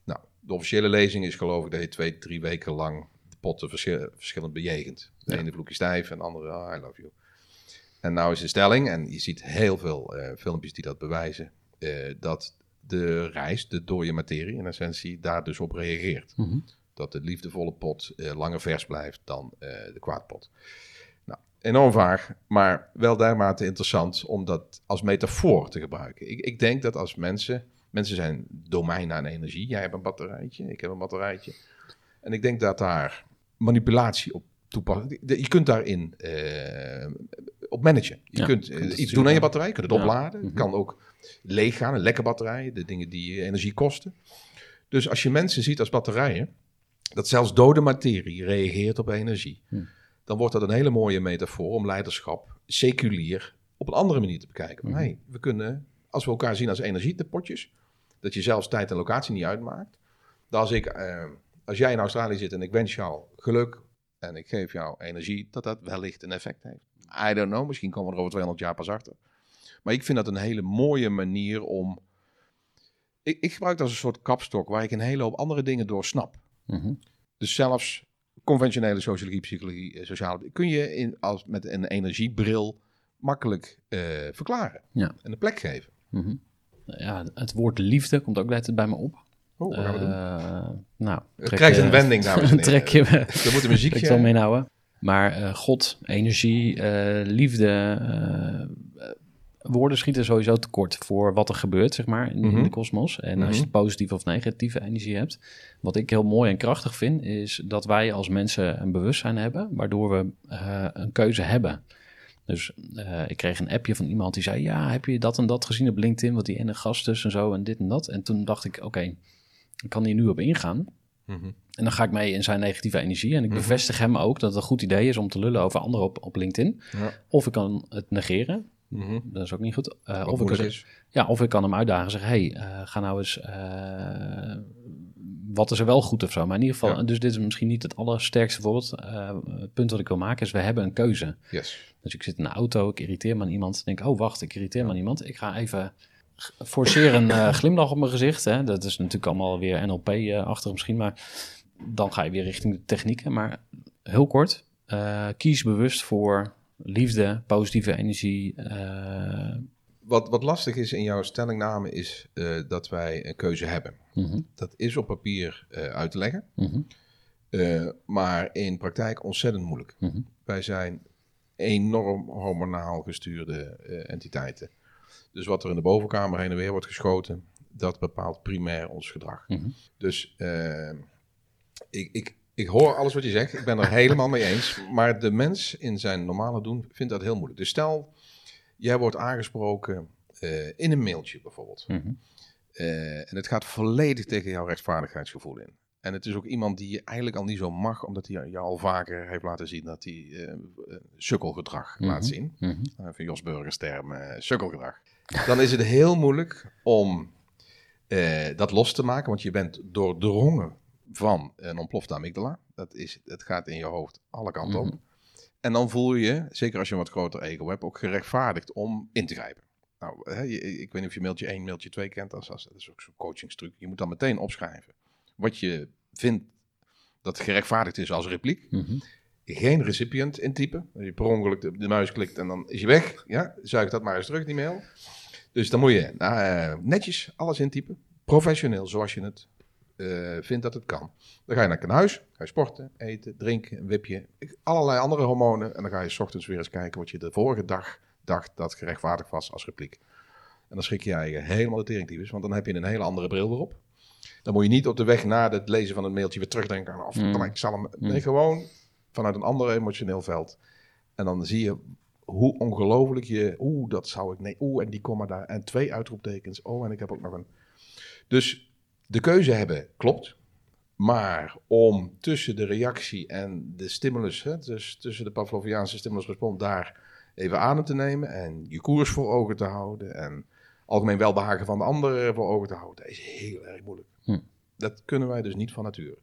Speaker 3: nou, de officiële lezing is geloof ik dat je twee, drie weken lang de potten verschil- verschillend bejegent. De
Speaker 1: Ja.
Speaker 3: ene vloek je stijf en de andere ah, I love you. En nou is de stelling, en je ziet heel veel eh, filmpjes die dat bewijzen, eh, dat de rijst, de dode materie in essentie, daar dus op reageert.
Speaker 1: Mhm.
Speaker 3: Dat de liefdevolle pot eh, langer vers blijft dan de kwaadpot. Nou, enorm vaag, maar wel dermate interessant om dat als metafoor te gebruiken. Ik, ik denk dat als mensen, mensen zijn domein aan energie. Jij hebt een batterijtje, ik heb een batterijtje. En ik denk dat daar manipulatie op toepassen. Je kunt daarin eh, op managen. Je
Speaker 1: Ja,
Speaker 3: kunt eh, iets doen aan je batterij, je kunt het
Speaker 1: Ja.
Speaker 3: opladen. Het
Speaker 1: Mhm.
Speaker 3: kan ook leeg gaan, een lekke batterij, de dingen die energie kosten. Dus als je mensen ziet als batterijen, dat zelfs dode materie reageert op energie, dan wordt dat een hele mooie metafoor om leiderschap seculier op een andere manier te bekijken.
Speaker 1: Mhm.
Speaker 3: hey, we kunnen, als we elkaar zien als energie, de potjes, dat je zelfs tijd en locatie niet uitmaakt. Dat als, ik, eh, als jij in Australië zit en ik wens jou geluk en ik geef jou energie, dat dat wellicht een effect heeft. I don't know, misschien komen we er over 200 jaar pas achter. Maar ik vind dat een hele mooie manier om... Ik, ik gebruik het als een soort kapstok waar ik een hele hoop andere dingen door snap.
Speaker 1: Mhm.
Speaker 3: Dus zelfs conventionele sociologie, psychologie, eh, sociale... kun je in, als, met een energiebril makkelijk eh, verklaren.
Speaker 1: Ja.
Speaker 3: En een plek geven.
Speaker 1: Mhm. Ja, het woord liefde komt ook altijd bij me op.
Speaker 3: Oh, gaan we doen?
Speaker 1: Eh, nou,
Speaker 3: Het krijgt
Speaker 1: je-
Speaker 3: een wending, dames en [laughs] heren.
Speaker 1: trek je me.
Speaker 3: Moet een muziekje...
Speaker 1: Ik zal meenhouden. Maar eh, God, energie, eh, liefde, woorden schieten sowieso tekort voor wat er gebeurt, zeg maar, in, in
Speaker 3: Mhm.
Speaker 1: de kosmos. En
Speaker 3: Mhm.
Speaker 1: als je positieve of negatieve energie hebt. Wat ik heel mooi en krachtig vind, is dat wij als mensen een bewustzijn hebben, waardoor we een keuze hebben. Dus eh, ik kreeg een appje van iemand die zei: Ja, heb je dat en dat gezien op LinkedIn? Wat die ene gast dus en zo en dit en dat. En toen dacht ik: Oké, ik kan hier nu op ingaan.
Speaker 3: Mhm.
Speaker 1: En dan ga ik mee in zijn negatieve energie. En ik
Speaker 3: Mhm.
Speaker 1: bevestig hem ook dat het een goed idee is om te lullen over anderen op, op LinkedIn.
Speaker 3: Ja.
Speaker 1: Of ik kan het negeren.
Speaker 3: Mhm.
Speaker 1: Dat is ook niet goed. Eh, of, ik kan, ja, of ik kan hem uitdagen en zeggen: hey, eh, ga nou eens. Eh, wat is er wel goed of zo? Maar in ieder geval,
Speaker 3: Ja.
Speaker 1: dus dit is misschien niet het allersterkste voorbeeld. Eh, het punt wat ik wil maken is: we hebben een keuze.
Speaker 3: Yes.
Speaker 1: Dus ik zit in een auto, ik irriteer me aan iemand. denk, oh wacht, ik irriteer me aan iemand. Ik ga even forceer een eh, [laughs] glimlach op mijn gezicht. Hè. Dat is natuurlijk allemaal weer NLP-achtig misschien, maar dan ga je weer richting de technieken. Maar heel kort, eh, kies bewust voor liefde, positieve energie. eh,
Speaker 3: Wat, wat lastig is in jouw stellingname is eh, dat wij een keuze hebben.
Speaker 1: mhm,
Speaker 3: Dat is op papier eh, uit te leggen,
Speaker 1: mhm,
Speaker 3: eh, maar in praktijk ontzettend moeilijk.
Speaker 1: mhm.
Speaker 3: Wij zijn enorm hormonaal gestuurde entiteiten. Dus wat er in de bovenkamer heen en weer wordt geschoten, dat bepaalt primair ons gedrag. Dus ik, ik, ik hoor alles wat je zegt, ik ben er helemaal mee eens. Maar de mens in zijn normale doen vindt dat heel moeilijk. Dus stel, jij wordt aangesproken eh, in een mailtje bijvoorbeeld.
Speaker 1: Mhm.
Speaker 3: Eh, en het gaat volledig tegen jouw rechtvaardigheidsgevoel in. En het is ook iemand die je eigenlijk al niet zo mag, omdat hij jou al vaker heeft laten zien dat hij eh, sukkelgedrag
Speaker 1: Mhm.
Speaker 3: laat zien.
Speaker 1: Mhm.
Speaker 3: Uh, van Jos Burgers term, sukkelgedrag. [laughs] Dan is het heel moeilijk om dat los te maken, want je bent doordrongen van een ontplofte amygdala. Dat is, het gaat in je hoofd alle kanten op. En dan voel je je, zeker als je een wat groter ego hebt, ook gerechtvaardigd om in te grijpen. Nou, hè, ik weet niet of je mailtje 1, mailtje 2 kent. Dat is, dat is ook zo'n coachingstruc. Je moet dan meteen opschrijven wat je vindt dat gerechtvaardigd is als repliek.
Speaker 1: Mhm.
Speaker 3: Geen recipient intypen. Als je per ongeluk de, de muis klikt en dan is je weg. Ja, zuig dat maar eens terug, die mail. Dus dan moet je nou, eh, netjes alles intypen. Professioneel, zoals je het eh, vindt dat het kan. Dan ga je naar huis, ga je sporten, eten, drinken, een wipje. Allerlei andere hormonen. En dan ga je 's ochtends weer eens kijken wat je de vorige dag dacht dat gerechtvaardigd was als repliek. En dan schrik je je helemaal de teringtyfus, want dan heb je een hele andere bril erop. Dan moet je niet op de weg na het lezen van het mailtje weer terugdenken aan... Of,
Speaker 1: Mm.
Speaker 3: ik zal hem... Nee, gewoon vanuit een ander emotioneel veld. En dan zie je hoe ongelooflijk je... Oeh, dat zou ik... Nee, oeh, en die komma daar. En twee uitroeptekens. Oh, en ik heb ook nog een... Dus de keuze hebben klopt. Maar om tussen de reactie en de stimulus... Hè, dus tussen de Pavloviaanse stimulus-respons daar even adem te nemen... en je koers voor ogen te houden... en algemeen welbehagen van de ander voor ogen te houden... dat is heel erg moeilijk.
Speaker 1: Hm.
Speaker 3: Dat kunnen wij dus niet van nature.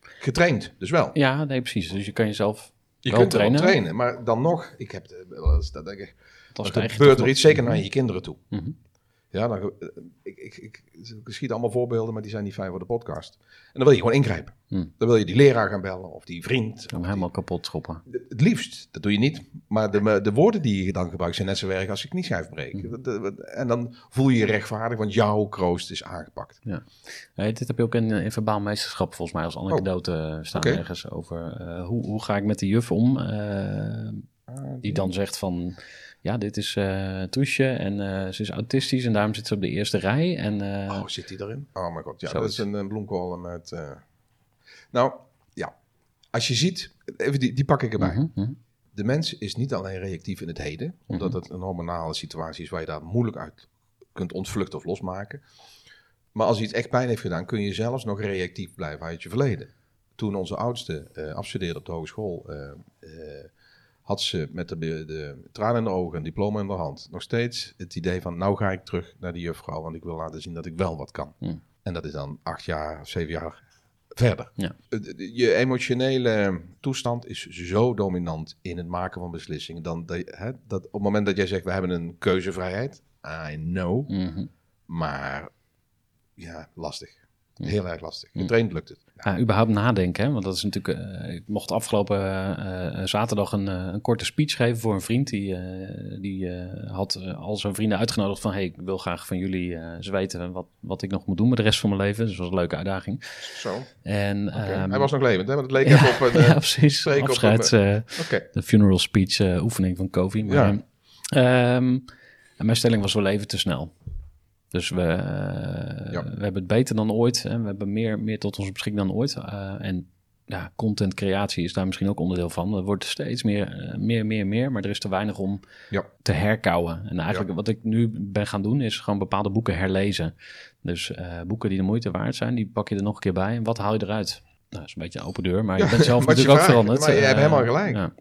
Speaker 3: Getraind, dus wel.
Speaker 1: Ja, nee, precies. Dus je kan jezelf
Speaker 3: Je
Speaker 1: wel
Speaker 3: kunt
Speaker 1: trainen.
Speaker 3: trainen, maar dan nog, ik heb de- dat denk ik,
Speaker 1: als
Speaker 3: er gebeurt er iets, zeker naar je kinderen toe.
Speaker 1: Mhm.
Speaker 3: Ja, dan, eh, ik, ik, ik, ik schiet allemaal voorbeelden, maar die zijn niet fijn voor de podcast. En dan wil je gewoon ingrijpen.
Speaker 1: Hm.
Speaker 3: Dan wil je die leraar gaan bellen of die vriend. Of
Speaker 1: helemaal kapot schoppen.
Speaker 3: het liefst, dat doe je niet. Maar de, de woorden die je dan gebruikt zijn net zo erg als je knieschijf breekt.
Speaker 1: Hm.
Speaker 3: Dat- dat- En dan voel je je rechtvaardig, want jouw kroost is aangepakt.
Speaker 1: Nee, dit heb je ook in, in verbaal meesterschap volgens mij als anekdote eh, staan ergens over. eh, hoe, hoe ga ik met de juf om? eh, die dan zegt van, ja, dit is eh Toesje en eh, ze is autistisch en daarom zit ze op de eerste rij. En eh,
Speaker 3: Oh, zit die erin? Oh mijn god, ja,
Speaker 1: Zoiets.
Speaker 3: dat is een, bloemkool met... Nou, ja. Als je ziet, even die, die pak ik erbij.
Speaker 1: mhm, mhm.
Speaker 3: De mens is niet alleen reactief in het heden, omdat
Speaker 1: Mhm.
Speaker 3: het een hormonale situatie is waar je daar moeilijk uit kunt ontvluchten of losmaken. Maar als iets echt pijn heeft gedaan, kun je zelfs nog reactief blijven uit je verleden. Toen onze oudste afstudeerde op de hogeschool, had ze met de, de tranen in de ogen, een diploma in de hand, nog steeds het idee van, nou ga ik terug naar die juffrouw, want ik wil laten zien dat ik wel wat kan.
Speaker 1: Hmm.
Speaker 3: En dat is dan acht jaar, zeven jaar verder.
Speaker 1: Ja.
Speaker 3: Je emotionele toestand is zo dominant in het maken van beslissingen. Dan dat, hè, dat op het moment dat jij zegt, we hebben een keuzevrijheid. I know.
Speaker 1: Mhm.
Speaker 3: Maar ja, lastig. Heel erg lastig. Getraind lukt het.
Speaker 1: Ja, überhaupt nadenken, hè? want dat is natuurlijk. eh, ik mocht afgelopen eh, eh, zaterdag een, een korte speech geven voor een vriend. Die, die had al zijn vrienden uitgenodigd van: hey, ik wil graag van jullie ze weten wat, wat ik nog moet doen met de rest van mijn leven. Dus dat was een leuke uitdaging.
Speaker 3: Zo.
Speaker 1: En, ehm,
Speaker 3: Hij was nog levend, hè? Want het leek [laughs]
Speaker 1: ja,
Speaker 3: even op een... [laughs]
Speaker 1: ja, precies.
Speaker 3: spreken op
Speaker 1: eh,
Speaker 3: Oké.
Speaker 1: de funeral speech oefening van Kofi. Maar,
Speaker 3: Ja.
Speaker 1: ehm, en mijn stelling was wel even te snel. Dus we, eh,
Speaker 3: Ja.
Speaker 1: we hebben het beter dan ooit. Hè? We hebben meer, meer tot onze beschikking dan ooit. Eh, en ja, content creatie is daar misschien ook onderdeel van. Er wordt steeds meer, eh, meer, meer, meer. Maar er is te weinig om
Speaker 3: Ja.
Speaker 1: te herkouwen. En eigenlijk wat ik nu ben gaan doen, is gewoon bepaalde boeken herlezen. Dus boeken die de moeite waard zijn, die pak je er nog een keer bij. En wat haal je eruit? Nou, dat is een beetje een open deur, maar
Speaker 3: Ja,
Speaker 1: je bent zelf [laughs] natuurlijk ook veranderd.
Speaker 3: Maar je hebt helemaal gelijk.
Speaker 1: ja.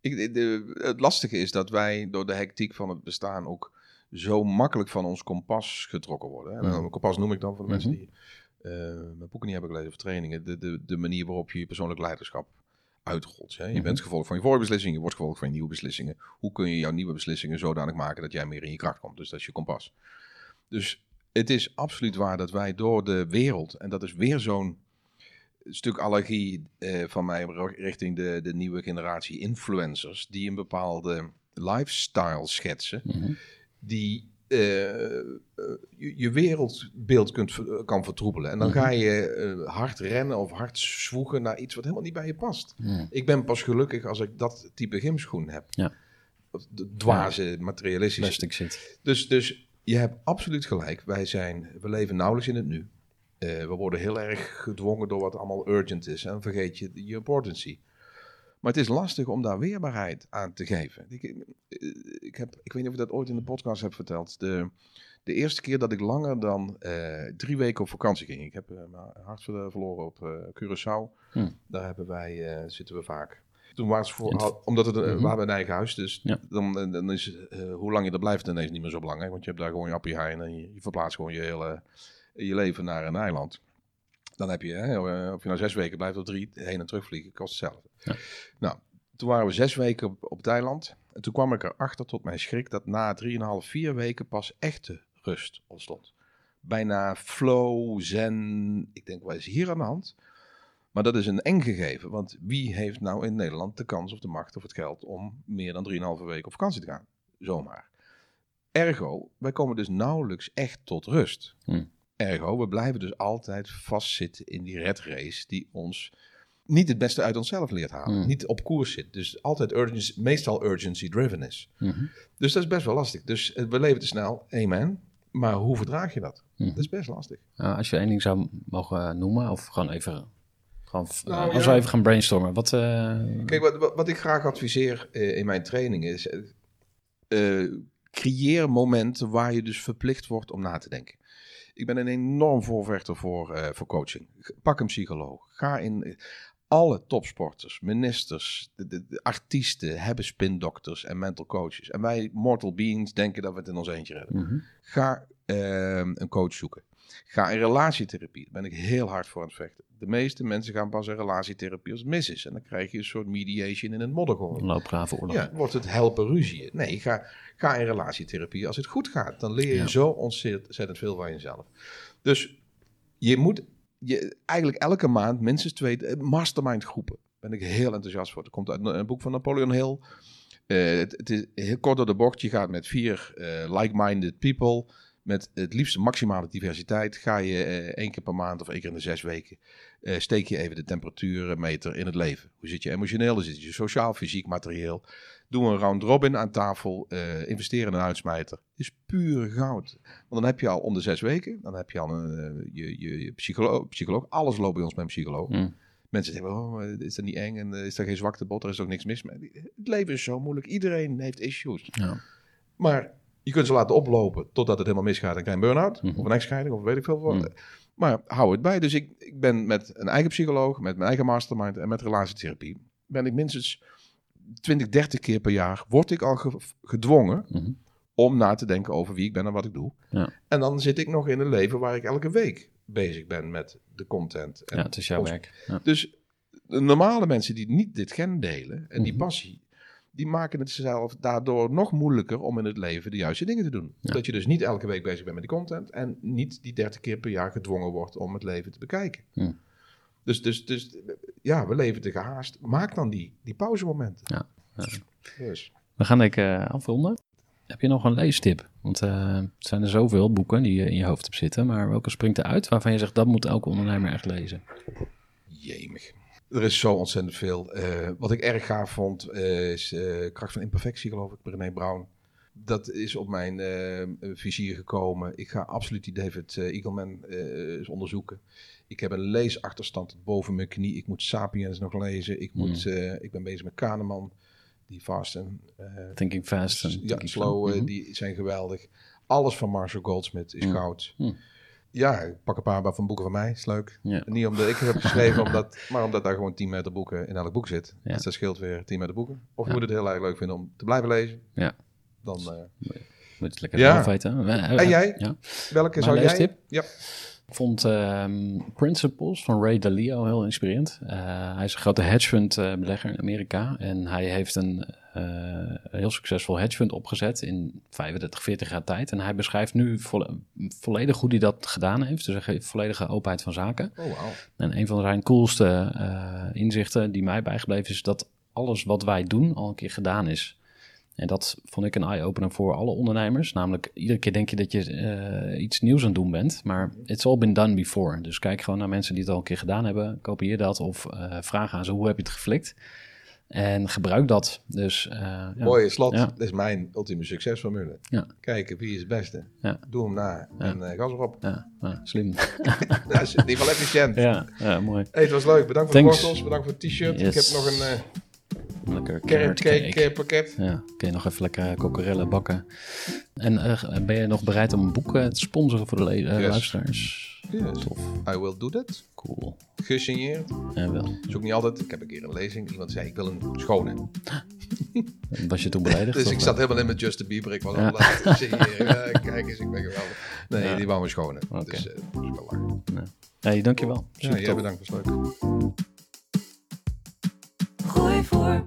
Speaker 3: Ik, de, het lastige is dat wij door de hectiek van het bestaan ook zo makkelijk van ons kompas getrokken worden. Hè. Een kompas noem ik dan voor de mensen
Speaker 1: Mhm.
Speaker 3: die eh, mijn boeken niet hebben gelezen of trainingen. De, de, de manier waarop je je persoonlijk leiderschap uitrolt. Hè. Je
Speaker 1: Mhm.
Speaker 3: bent gevolg van je vorige beslissingen, je wordt gevolg van je nieuwe beslissingen. Hoe kun je jouw nieuwe beslissingen zodanig maken dat jij meer in je kracht komt? Dus dat is je kompas. Dus het is absoluut waar dat wij door de wereld, en dat is weer zo'n stuk allergie eh, van mij richting de, de nieuwe generatie influencers, die een bepaalde lifestyle schetsen,
Speaker 1: Mhm.
Speaker 3: Die eh, eh, je, je wereldbeeld kunt, ver- kan vertroebelen. En dan
Speaker 1: Mhm.
Speaker 3: ga je eh, hard rennen of hard zwoegen naar iets wat helemaal niet bij je past. Ik ben pas gelukkig als ik dat type gymschoen heb.
Speaker 1: Ja.
Speaker 3: Dwaze.
Speaker 1: Plastic zit.
Speaker 3: Dus, dus je hebt absoluut gelijk. Wij zijn, we leven nauwelijks in het nu. Eh, we worden heel erg gedwongen door wat allemaal urgent is. En vergeet je je importancy. Maar het is lastig om daar weerbaarheid aan te geven. Ik, eh, ik, heb, ik weet niet of ik dat ooit in de podcast heb verteld. De, de eerste keer dat ik langer dan eh, drie weken op vakantie ging. Ik heb eh, mijn hart ver- verloren op eh, Curaçao.
Speaker 1: Hm.
Speaker 3: Daar hebben wij, zitten we vaak. Toen was het voor, omdat het,
Speaker 1: Mhm.
Speaker 3: we hebben een eigen huis, dus
Speaker 1: Ja.
Speaker 3: dan, dan is hoe lang je er blijft ineens niet meer zo belangrijk. Want je hebt daar gewoon je appie heen en je, je verplaatst gewoon je hele je leven naar een eiland. Dan heb je, hè, eh, of je nou zes weken blijft of drie, heen en terug vliegen, kost hetzelfde.
Speaker 1: Ja.
Speaker 3: Nou, toen waren we zes weken op, eiland. En toen kwam ik erachter tot mijn schrik dat na drieënhalf, vier weken pas echte rust ontstond. Bijna flow, zen. Ik denk, wat is hier aan de hand? Maar dat is een eng gegeven, want wie heeft nou in Nederland de kans of de macht of het geld om meer dan 3,5 weken op vakantie te gaan? Zomaar. Ergo, wij komen dus nauwelijks echt tot rust.
Speaker 1: Hm.
Speaker 3: Ergo, we blijven dus altijd vastzitten in die red race die ons niet het beste uit onszelf leert halen.
Speaker 1: Hm.
Speaker 3: Niet op koers zit. Dus altijd urgency, meestal urgency driven is.
Speaker 1: Mhm.
Speaker 3: Dus dat is best wel lastig. Dus eh, we leven te snel, amen. Maar hoe verdraag je dat?
Speaker 1: Mhm.
Speaker 3: Dat is best lastig.
Speaker 1: Als je één ding zou mogen noemen, of gewoon even, gewoon, eh,
Speaker 3: Nou,
Speaker 1: als
Speaker 3: ja.
Speaker 1: we even gaan brainstormen. Wat, eh,
Speaker 3: Kijk, wat, wat, wat ik graag adviseer eh, in mijn training is... eh, eh, creëer momenten waar je dus verplicht wordt om na te denken. Ik ben een enorm voorvechter voor, eh, voor coaching. Pak een psycholoog. Ga in... Alle topsporters, ministers, de, de, de artiesten hebben spindokters en mental coaches. En wij mortal beings denken dat we het in ons eentje redden.
Speaker 1: mhm.
Speaker 3: Ga ehm, een coach zoeken. Ga in relatietherapie. Daar ben ik heel hard voor aan het vechten. De meeste mensen gaan pas in relatietherapie als het mis is. En dan krijg je een soort mediation in het modder gooien.
Speaker 1: loopgraven oorlog.
Speaker 3: Ja, wordt het helpen ruzie. Nee, ga, ga in relatietherapie als het goed gaat. Dan leer je
Speaker 1: Ja.
Speaker 3: zo ontzettend veel van jezelf. Dus je moet je, eigenlijk elke maand minstens twee eh, mastermind groepen. Daar ben ik heel enthousiast voor. Dat komt uit een boek van Napoleon Hill. Eh, het, het is heel kort door de bocht. Je gaat met vier eh, like-minded people. Met het liefst maximale diversiteit. Ga je eh, één keer per maand of één keer in de zes weken. eh, steek je even de temperatuurmeter in het leven. Hoe zit je emotioneel? Hoe zit je sociaal, fysiek, materieel? Doe een round robin aan tafel. eh investeer in een uitsmijter. is puur goud. Want dan heb je al om de zes weken. Dan heb je al een, je, je, je psycholoog, psycholoog. Alles loopt bij ons met een psycholoog.
Speaker 1: Mm.
Speaker 3: Mensen zeggen, oh, is dat niet eng? En is er geen zwakte bot? Er is ook niks mis mee. Het leven is zo moeilijk. Iedereen heeft issues.
Speaker 1: Ja.
Speaker 3: Maar je kunt ze laten oplopen totdat het helemaal misgaat en krijg je een burn-out.
Speaker 1: Mhm.
Speaker 3: Of een echtscheiding, of weet ik veel wat.
Speaker 1: Mhm.
Speaker 3: Maar hou het bij. Dus ik, ik ben met een eigen psycholoog, met mijn eigen mastermind en met relatietherapie... ben ik minstens 20, 30 keer per jaar... word ik al ge- gedwongen
Speaker 1: Mhm.
Speaker 3: om na te denken over wie ik ben en wat ik doe.
Speaker 1: Ja.
Speaker 3: En dan zit ik nog in een leven waar ik elke week bezig ben met de content. En
Speaker 1: ja, het is jouw werk. Ja.
Speaker 3: Dus de normale mensen die niet dit gen delen en die passie, die maken het zichzelf daardoor nog moeilijker om in het leven de juiste dingen te doen.
Speaker 1: Ja.
Speaker 3: Dat je dus niet elke week bezig bent met die content en niet die 30 keer per jaar gedwongen wordt om het leven te bekijken. Dus, dus, dus ja, we leven te gehaast. Maak dan die, die pauzemomenten.
Speaker 1: Ja. Ja.
Speaker 3: Dus.
Speaker 1: We gaan denk ik eh, afronden. Heb je nog een leestip? Want eh, het zijn er zoveel boeken die je in je hoofd hebt zitten. Maar welke springt eruit waarvan je zegt dat moet elke ondernemer echt lezen?
Speaker 3: Jemig. Er is zo ontzettend veel. Eh, wat ik erg gaaf vond, eh, is eh, Kracht van Imperfectie, geloof ik, Brené Brown. Dat is op mijn vizier gekomen. Ik ga absoluut die David Eagleman eens onderzoeken. Ik heb een leesachterstand tot boven mijn knie. Ik moet Sapiens nog lezen. Ik, moet, eh, ik ben bezig met Kahneman, die Fast en eh,
Speaker 1: Thinking Fast en
Speaker 3: ja, Slow,
Speaker 1: Mhm.
Speaker 3: die zijn geweldig. Alles van Marshall Goldsmith is
Speaker 1: Mm.
Speaker 3: goud. Ja, ik pak een paar van boeken van mij, is leuk.
Speaker 1: Ja.
Speaker 3: Niet omdat ik het heb geschreven, [laughs] omdat, maar omdat daar gewoon 10 meter boeken in elk boek zit.
Speaker 1: Ja.
Speaker 3: Dus dat scheelt weer 10 meter boeken. Of je moet het heel erg leuk vinden om te blijven lezen.
Speaker 1: Ja.
Speaker 3: Dan, eh,
Speaker 1: Moet het lekker
Speaker 3: Ja.
Speaker 1: weten.
Speaker 3: En jij? Welke
Speaker 1: Mijn
Speaker 3: zou jij... Ja.
Speaker 1: Ik vond ehm, Principles van Ray Dalio heel inspirerend. Eh, hij is een grote hedge fund eh, belegger in Amerika. En hij heeft een eh, heel succesvol hedge fund opgezet in 35, 40 jaar tijd. En hij beschrijft nu volle- volledig hoe hij dat gedaan heeft. Dus hij geeft volledige openheid van zaken.
Speaker 3: Oh, wauw.
Speaker 1: En een van zijn coolste inzichten die mij bijgebleven is dat alles wat wij doen al een keer gedaan is. En dat vond ik een eye-opener voor alle ondernemers. Namelijk, iedere keer denk je dat je eh, iets nieuws aan het doen bent. Maar it's all been done before. Dus kijk gewoon naar mensen die het al een keer gedaan hebben. Kopieer dat of eh, vraag aan ze hoe heb je het geflikt. En gebruik dat. Dus, ja.
Speaker 3: Mooie slot.
Speaker 1: Ja.
Speaker 3: Dat is mijn ultieme succesformule.
Speaker 1: Ja.
Speaker 3: Kijken wie is het beste. Doe hem na en eh gas erop.
Speaker 1: Ja, slim. [laughs]
Speaker 3: Dat is in ieder geval efficiënt.
Speaker 1: ja, ja, mooi.
Speaker 3: Hey, het was leuk. Bedankt voor
Speaker 1: Thanks.
Speaker 3: de wortels. Bedankt voor het t-shirt.
Speaker 1: Yes.
Speaker 3: Ik heb nog een
Speaker 1: Lekker
Speaker 3: carrot
Speaker 1: carrot
Speaker 3: cake,
Speaker 1: cake.
Speaker 3: eh, pakket.
Speaker 1: Ja, kun je nog even lekker kokerellen bakken. En eh, ben je nog bereid om een boek eh, te sponsoren voor de eh,
Speaker 3: Yes.
Speaker 1: luisteraars?
Speaker 3: Yes.
Speaker 1: Tof,
Speaker 3: I will do that.
Speaker 1: cool.
Speaker 3: Gesigneerd.
Speaker 1: En wel.
Speaker 3: Dat is ook niet altijd. Ik heb een keer een lezing. Iemand zei, ik wil een schone. [laughs]
Speaker 1: Was je toen beledigd?
Speaker 3: Dus ik
Speaker 1: eh?
Speaker 3: zat helemaal in met Justin Bieber. Ik was
Speaker 1: Ja.
Speaker 3: al laat signeren. Ja, kijk eens, ik ben geweldig. Nee,
Speaker 1: Ja.
Speaker 3: die wou een schone.
Speaker 1: Oké.
Speaker 3: Dus eh, dat is wel lachen.
Speaker 1: Hey, dankjewel.
Speaker 3: Ja,
Speaker 1: Super
Speaker 3: jij
Speaker 1: tof.
Speaker 3: bedankt, was leuk.
Speaker 2: Gooi voor.